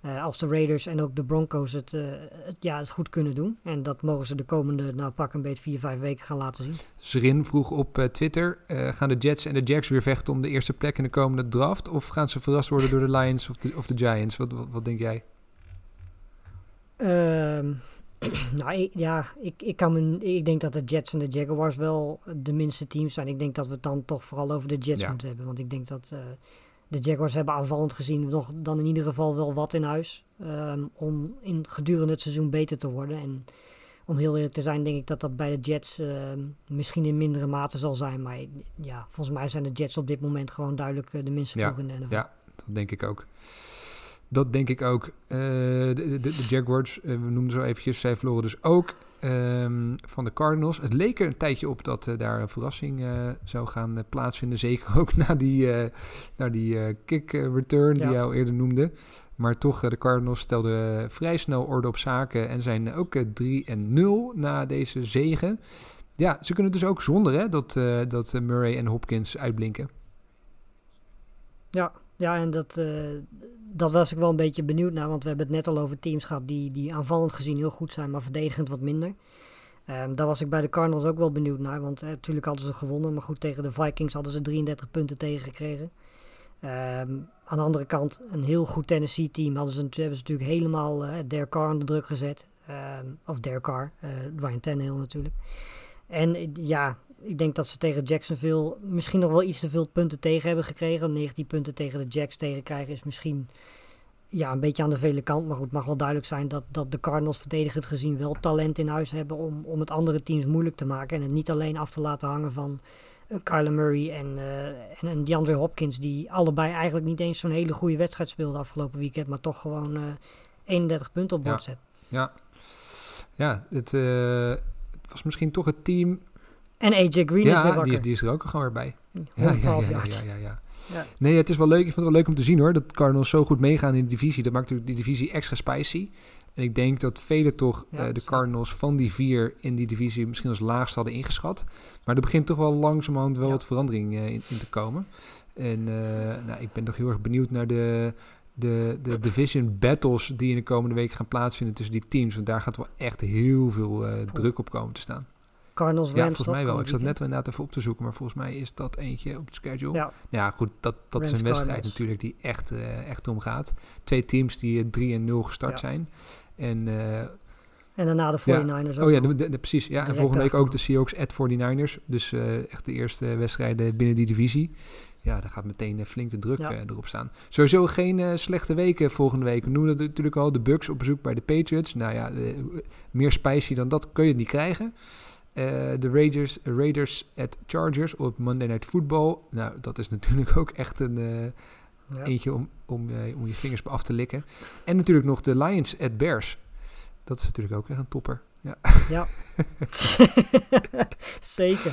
B: Eh, als de Raiders en ook de Broncos het, eh, het, ja, het goed kunnen doen. En dat mogen ze de komende, nou pak een beetje vier, vijf weken gaan laten zien.
A: Zrin vroeg op eh, Twitter, gaan de Jets en de Jacks weer vechten om de eerste plek in de komende draft? Of gaan ze verrast worden door de Lions of de, of de Giants? Wat, wat, wat denk jij?
B: Ehm, nou, ik, ja, ik, ik, kan me, ik denk dat de Jets en de Jaguars wel de minste teams zijn. Ik denk dat we het dan toch vooral over de Jets
A: Ja.
B: moeten hebben. Want ik denk dat de Jaguars hebben aanvallend gezien nog dan in ieder geval wel wat in huis. ehm, om in gedurende het seizoen beter te worden. En om heel eerlijk te zijn, denk ik dat dat bij de Jets ehm, misschien in mindere mate zal zijn. Maar ja, volgens mij zijn de Jets op dit moment gewoon duidelijk eh, de minste
A: Ja,
B: ploeg in de NFL.
A: ja. Dat denk ik ook. Dat denk ik ook. Eh, de, de, de Jaguars, eh, we noemden zo eventjes, zij verloren dus ook ehm, van de Cardinals. Het leek er een tijdje op dat eh, daar een verrassing eh, zou gaan eh, plaatsvinden. Zeker ook na die, na die kick return die
B: Ja.
A: jij al eerder noemde. Maar toch, de Cardinals stelden vrij snel orde op zaken en zijn ook eh, 3 en 0 na deze zegen. Ja, ze kunnen dus ook zonder hè, dat, dat Murray en Hopkins uitblinken.
B: Ja, ja en dat, dat was ik wel een beetje benieuwd naar. Want we hebben het net al over teams gehad die, die aanvallend gezien heel goed zijn, maar verdedigend wat minder. Ehm, daar was ik bij de Cardinals ook wel benieuwd naar. Want eh, natuurlijk hadden ze gewonnen. Maar goed, tegen de Vikings hadden ze 33 punten tegengekregen. Ehm, aan de andere kant, een heel goed Tennessee-team hadden ze, hebben ze natuurlijk helemaal eh Derek Carr onder druk gezet. Ehm, of Derek Carr, eh, Ryan Tannehill natuurlijk. En ja, ik denk dat ze tegen Jacksonville misschien nog wel iets te veel punten tegen hebben gekregen. 19 punten tegen de Jacks tegenkrijgen is misschien ja, een beetje aan de vele kant. Maar goed, het mag wel duidelijk zijn dat, dat de Cardinals verdedigend gezien wel talent in huis hebben om, om het andere teams moeilijk te maken. En het niet alleen af te laten hangen van uh, Kyler Murray en, uh, en, en DeAndre Hopkins. Die allebei eigenlijk niet eens zo'n hele goede wedstrijd speelden afgelopen weekend. Maar toch gewoon uh, 31 punten op bord
A: ja.
B: zet.
A: Ja, ja het, uh, het was misschien toch het team
B: en AJ Green
A: ja,
B: is weer wakker.
A: Die, die is er ook gewoon weer bij.
B: 112
A: ja,
B: jaar.
A: Ja, ja, ja, ja, Nee, het is wel leuk. Ik vind het wel leuk om te zien hoor. Dat Cardinals zo goed meegaan in de divisie. Dat maakt natuurlijk die divisie extra spicy. En ik denk dat velen toch uh, de Cardinals van die vier in die divisie misschien als laagst hadden ingeschat. Maar er begint toch wel langzamerhand wel wat verandering uh, in, in, te komen. En uh, nou, ik ben toch heel erg benieuwd naar de, de, de division battles die in de komende week gaan plaatsvinden tussen die teams. Want daar gaat wel echt heel veel uh, druk op komen te staan.
B: Cardinals
A: ja, volgens mij wel. Ik zat net inderdaad even op te zoeken, maar volgens mij is dat eentje op de schedule.
B: Ja,
A: ja goed, dat, dat is een wedstrijd
B: Cardinals.
A: natuurlijk die echt, uh, echt om gaat. Twee teams die 3 en 0 gestart ja. zijn. En, uh,
B: en daarna de 49ers
A: ja.
B: ook.
A: Oh ja, de, de, de, precies. Ja, en volgende week ook de Seahawks at 49ers. Dus uh, echt de eerste wedstrijden binnen die divisie. Ja, daar gaat meteen flink de druk erop staan. Sowieso geen slechte weken volgende week. We noemen het natuurlijk al de Bucks op bezoek bij de Patriots. Nou ja, meer spicy dan dat kun je niet krijgen. Uh, de Raiders, Raiders at Chargers op Monday Night Football. Nou, dat is natuurlijk ook echt een ja. eentje om, om, uh, om je vingers af te likken. En natuurlijk nog de Lions at Bears. Dat is natuurlijk ook echt een topper. Ja.
B: ja. Zeker.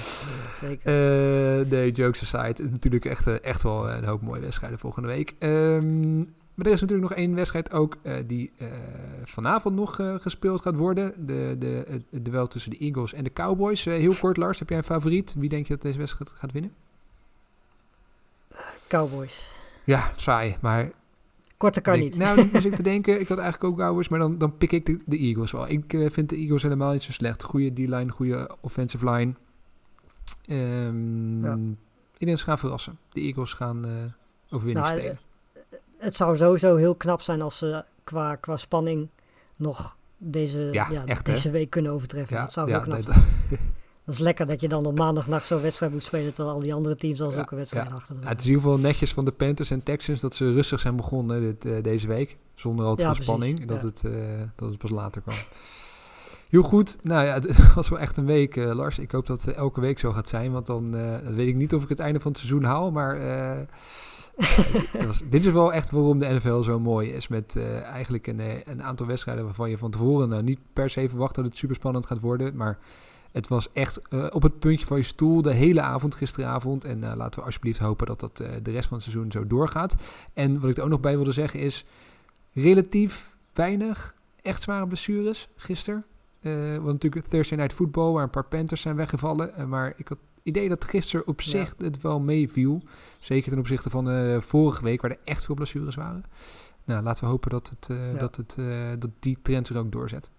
B: Zeker.
A: Uh, nee, jokes aside. Natuurlijk echt, echt wel een hoop mooie wedstrijden volgende week. Um, maar er is natuurlijk nog één wedstrijd ook uh, die uh, vanavond nog uh, gespeeld gaat worden. De, de, het duel tussen de Eagles en de Cowboys. heel kort, Lars, heb jij een favoriet? Wie denk je dat deze wedstrijd gaat winnen?
B: Cowboys.
A: Ja, saai, maar...
B: Korte kan
A: denk,
B: niet.
A: Nou, dan ik te denken, ik had eigenlijk ook Cowboys, maar dan, dan pik ik de, de Eagles wel. Ik vind de Eagles helemaal niet zo slecht. Goede D-line, goede offensive line. Um, ja. Ik denk ze gaan verrassen. De Eagles gaan overwinning nou, stelen
B: het zou sowieso heel knap zijn als ze qua, qua spanning nog deze,
A: ja,
B: ja,
A: echt,
B: deze
A: hè?
B: week kunnen overtreffen.
A: Ja,
B: dat zou
A: ja,
B: heel knap
A: nee,
B: zijn. Dat is lekker dat je dan op maandagnacht zo'n wedstrijd moet spelen... terwijl al die andere teams al zulke wedstrijden achter de
A: Het is in ieder geval netjes van de Panthers en Texans... dat ze rustig zijn begonnen dit, uh, deze week. Zonder al te veel spanning. Dat, het, uh, dat het pas later kwam. Heel goed. Nou ja, het was wel echt een week, uh, Lars. Ik hoop dat het elke week zo gaat zijn. Want dan weet ik niet of ik het einde van het seizoen haal. Maar was, dit is wel echt waarom de NFL zo mooi is. Met uh, eigenlijk een, een, aantal wedstrijden waarvan je van tevoren nou, niet per se verwacht dat het super spannend gaat worden. Maar het was echt uh, op het puntje van je stoel de hele avond gisteravond. En laten we alsjeblieft hopen dat dat de rest van het seizoen zo doorgaat. En wat ik er ook nog bij wilde zeggen is relatief weinig echt zware blessures gisteren. want natuurlijk Thursday Night Football waar een paar Panthers zijn weggevallen. maar ik had idee dat gisteren op zich ja. het wel meeviel. Zeker ten opzichte van uh, vorige week, waar er echt veel blessures waren. Nou, laten we hopen dat, het, eh,
B: Ja.
A: dat, het, eh, dat die trend er ook doorzet.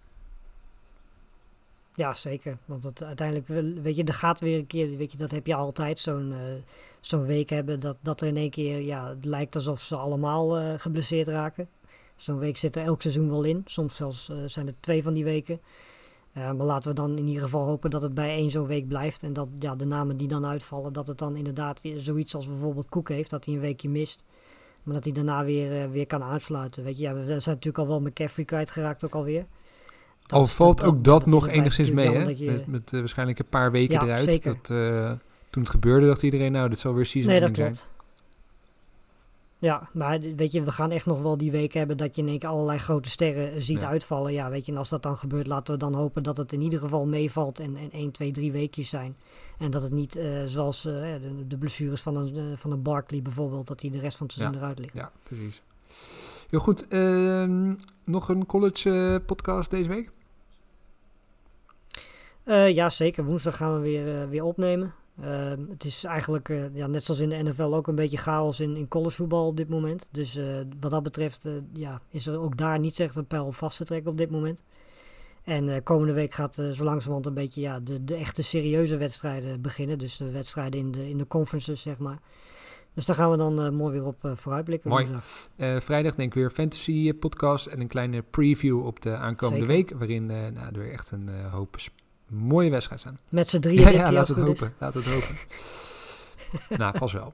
B: Ja, zeker. Want het, uiteindelijk, weet je, er gaat weer een keer, weet je, dat heb je altijd, zo'n zo'n week hebben, dat, dat er in één keer, ja, het lijkt alsof ze allemaal geblesseerd raken. Zo'n week zit er elk seizoen wel in. Soms zelfs zijn er twee van die weken. Eh, maar laten we dan in ieder geval hopen dat het bij één zo'n week blijft. En dat ja, de namen die dan uitvallen, dat het dan inderdaad zoiets als bijvoorbeeld Koek heeft, dat hij een weekje mist. Maar dat hij daarna weer, eh, weer kan aansluiten. Weet je, ja, we zijn natuurlijk al wel McCaffrey kwijtgeraakt ook alweer. Dat
A: Al valt ook dat, nog enigszins mee, hè? Met, met eh, waarschijnlijk een paar weken
B: Ja,
A: eruit.
B: zeker.
A: Dat, toen het gebeurde dacht iedereen, nou, dit zal weer season
B: Nee, dat
A: zijn.
B: klopt. Ja, maar weet je, we gaan echt nog wel die weken hebben dat je in één keer allerlei grote sterren ziet
A: Ja.
B: uitvallen. Ja, weet je, en als dat dan gebeurt, laten we dan hopen dat het in ieder geval meevalt en, en 1, 2, 3 weekjes zijn. En dat het niet eh, zoals eh, de, de blessures van een, eh, van een Barkley bijvoorbeeld, dat hij de rest van het seizoen eruit ligt.
A: Ja, precies. Heel goed. ehm, nog een college podcast deze week?
B: Ja, zeker. Woensdag gaan we weer, weer opnemen. Eh, het is eigenlijk, eh, ja, net zoals in de NFL, ook een beetje chaos in, in collegevoetbal op dit moment. Dus eh, wat dat betreft eh, ja, is er ook daar niet echt een pijl vast te trekken op dit moment. En komende week gaat zo langzamerhand een beetje ja, de, de echte serieuze wedstrijden beginnen. Dus de wedstrijden in de, in de conferences, zeg maar. Dus daar gaan we dan mooi weer op vooruitblikken.
A: Mooi. vrijdag denk ik weer fantasy podcast en een kleine preview op de aankomende
B: Zeker.
A: week. Waarin nou, er weer echt een hoop mooie wedstrijden zijn.
B: Met z'n drieën.
A: Ja, ja laten we het hopen. Laten we het hopen. nou, vast wel.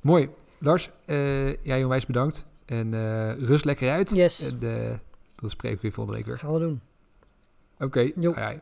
A: Mooi. Lars, eh jij onwijs bedankt. En eh, rust lekker uit.
B: Yes.
A: En, eh, dat spreken we weer volgende week weer.
B: Gaan we doen.
A: Oké. Ai.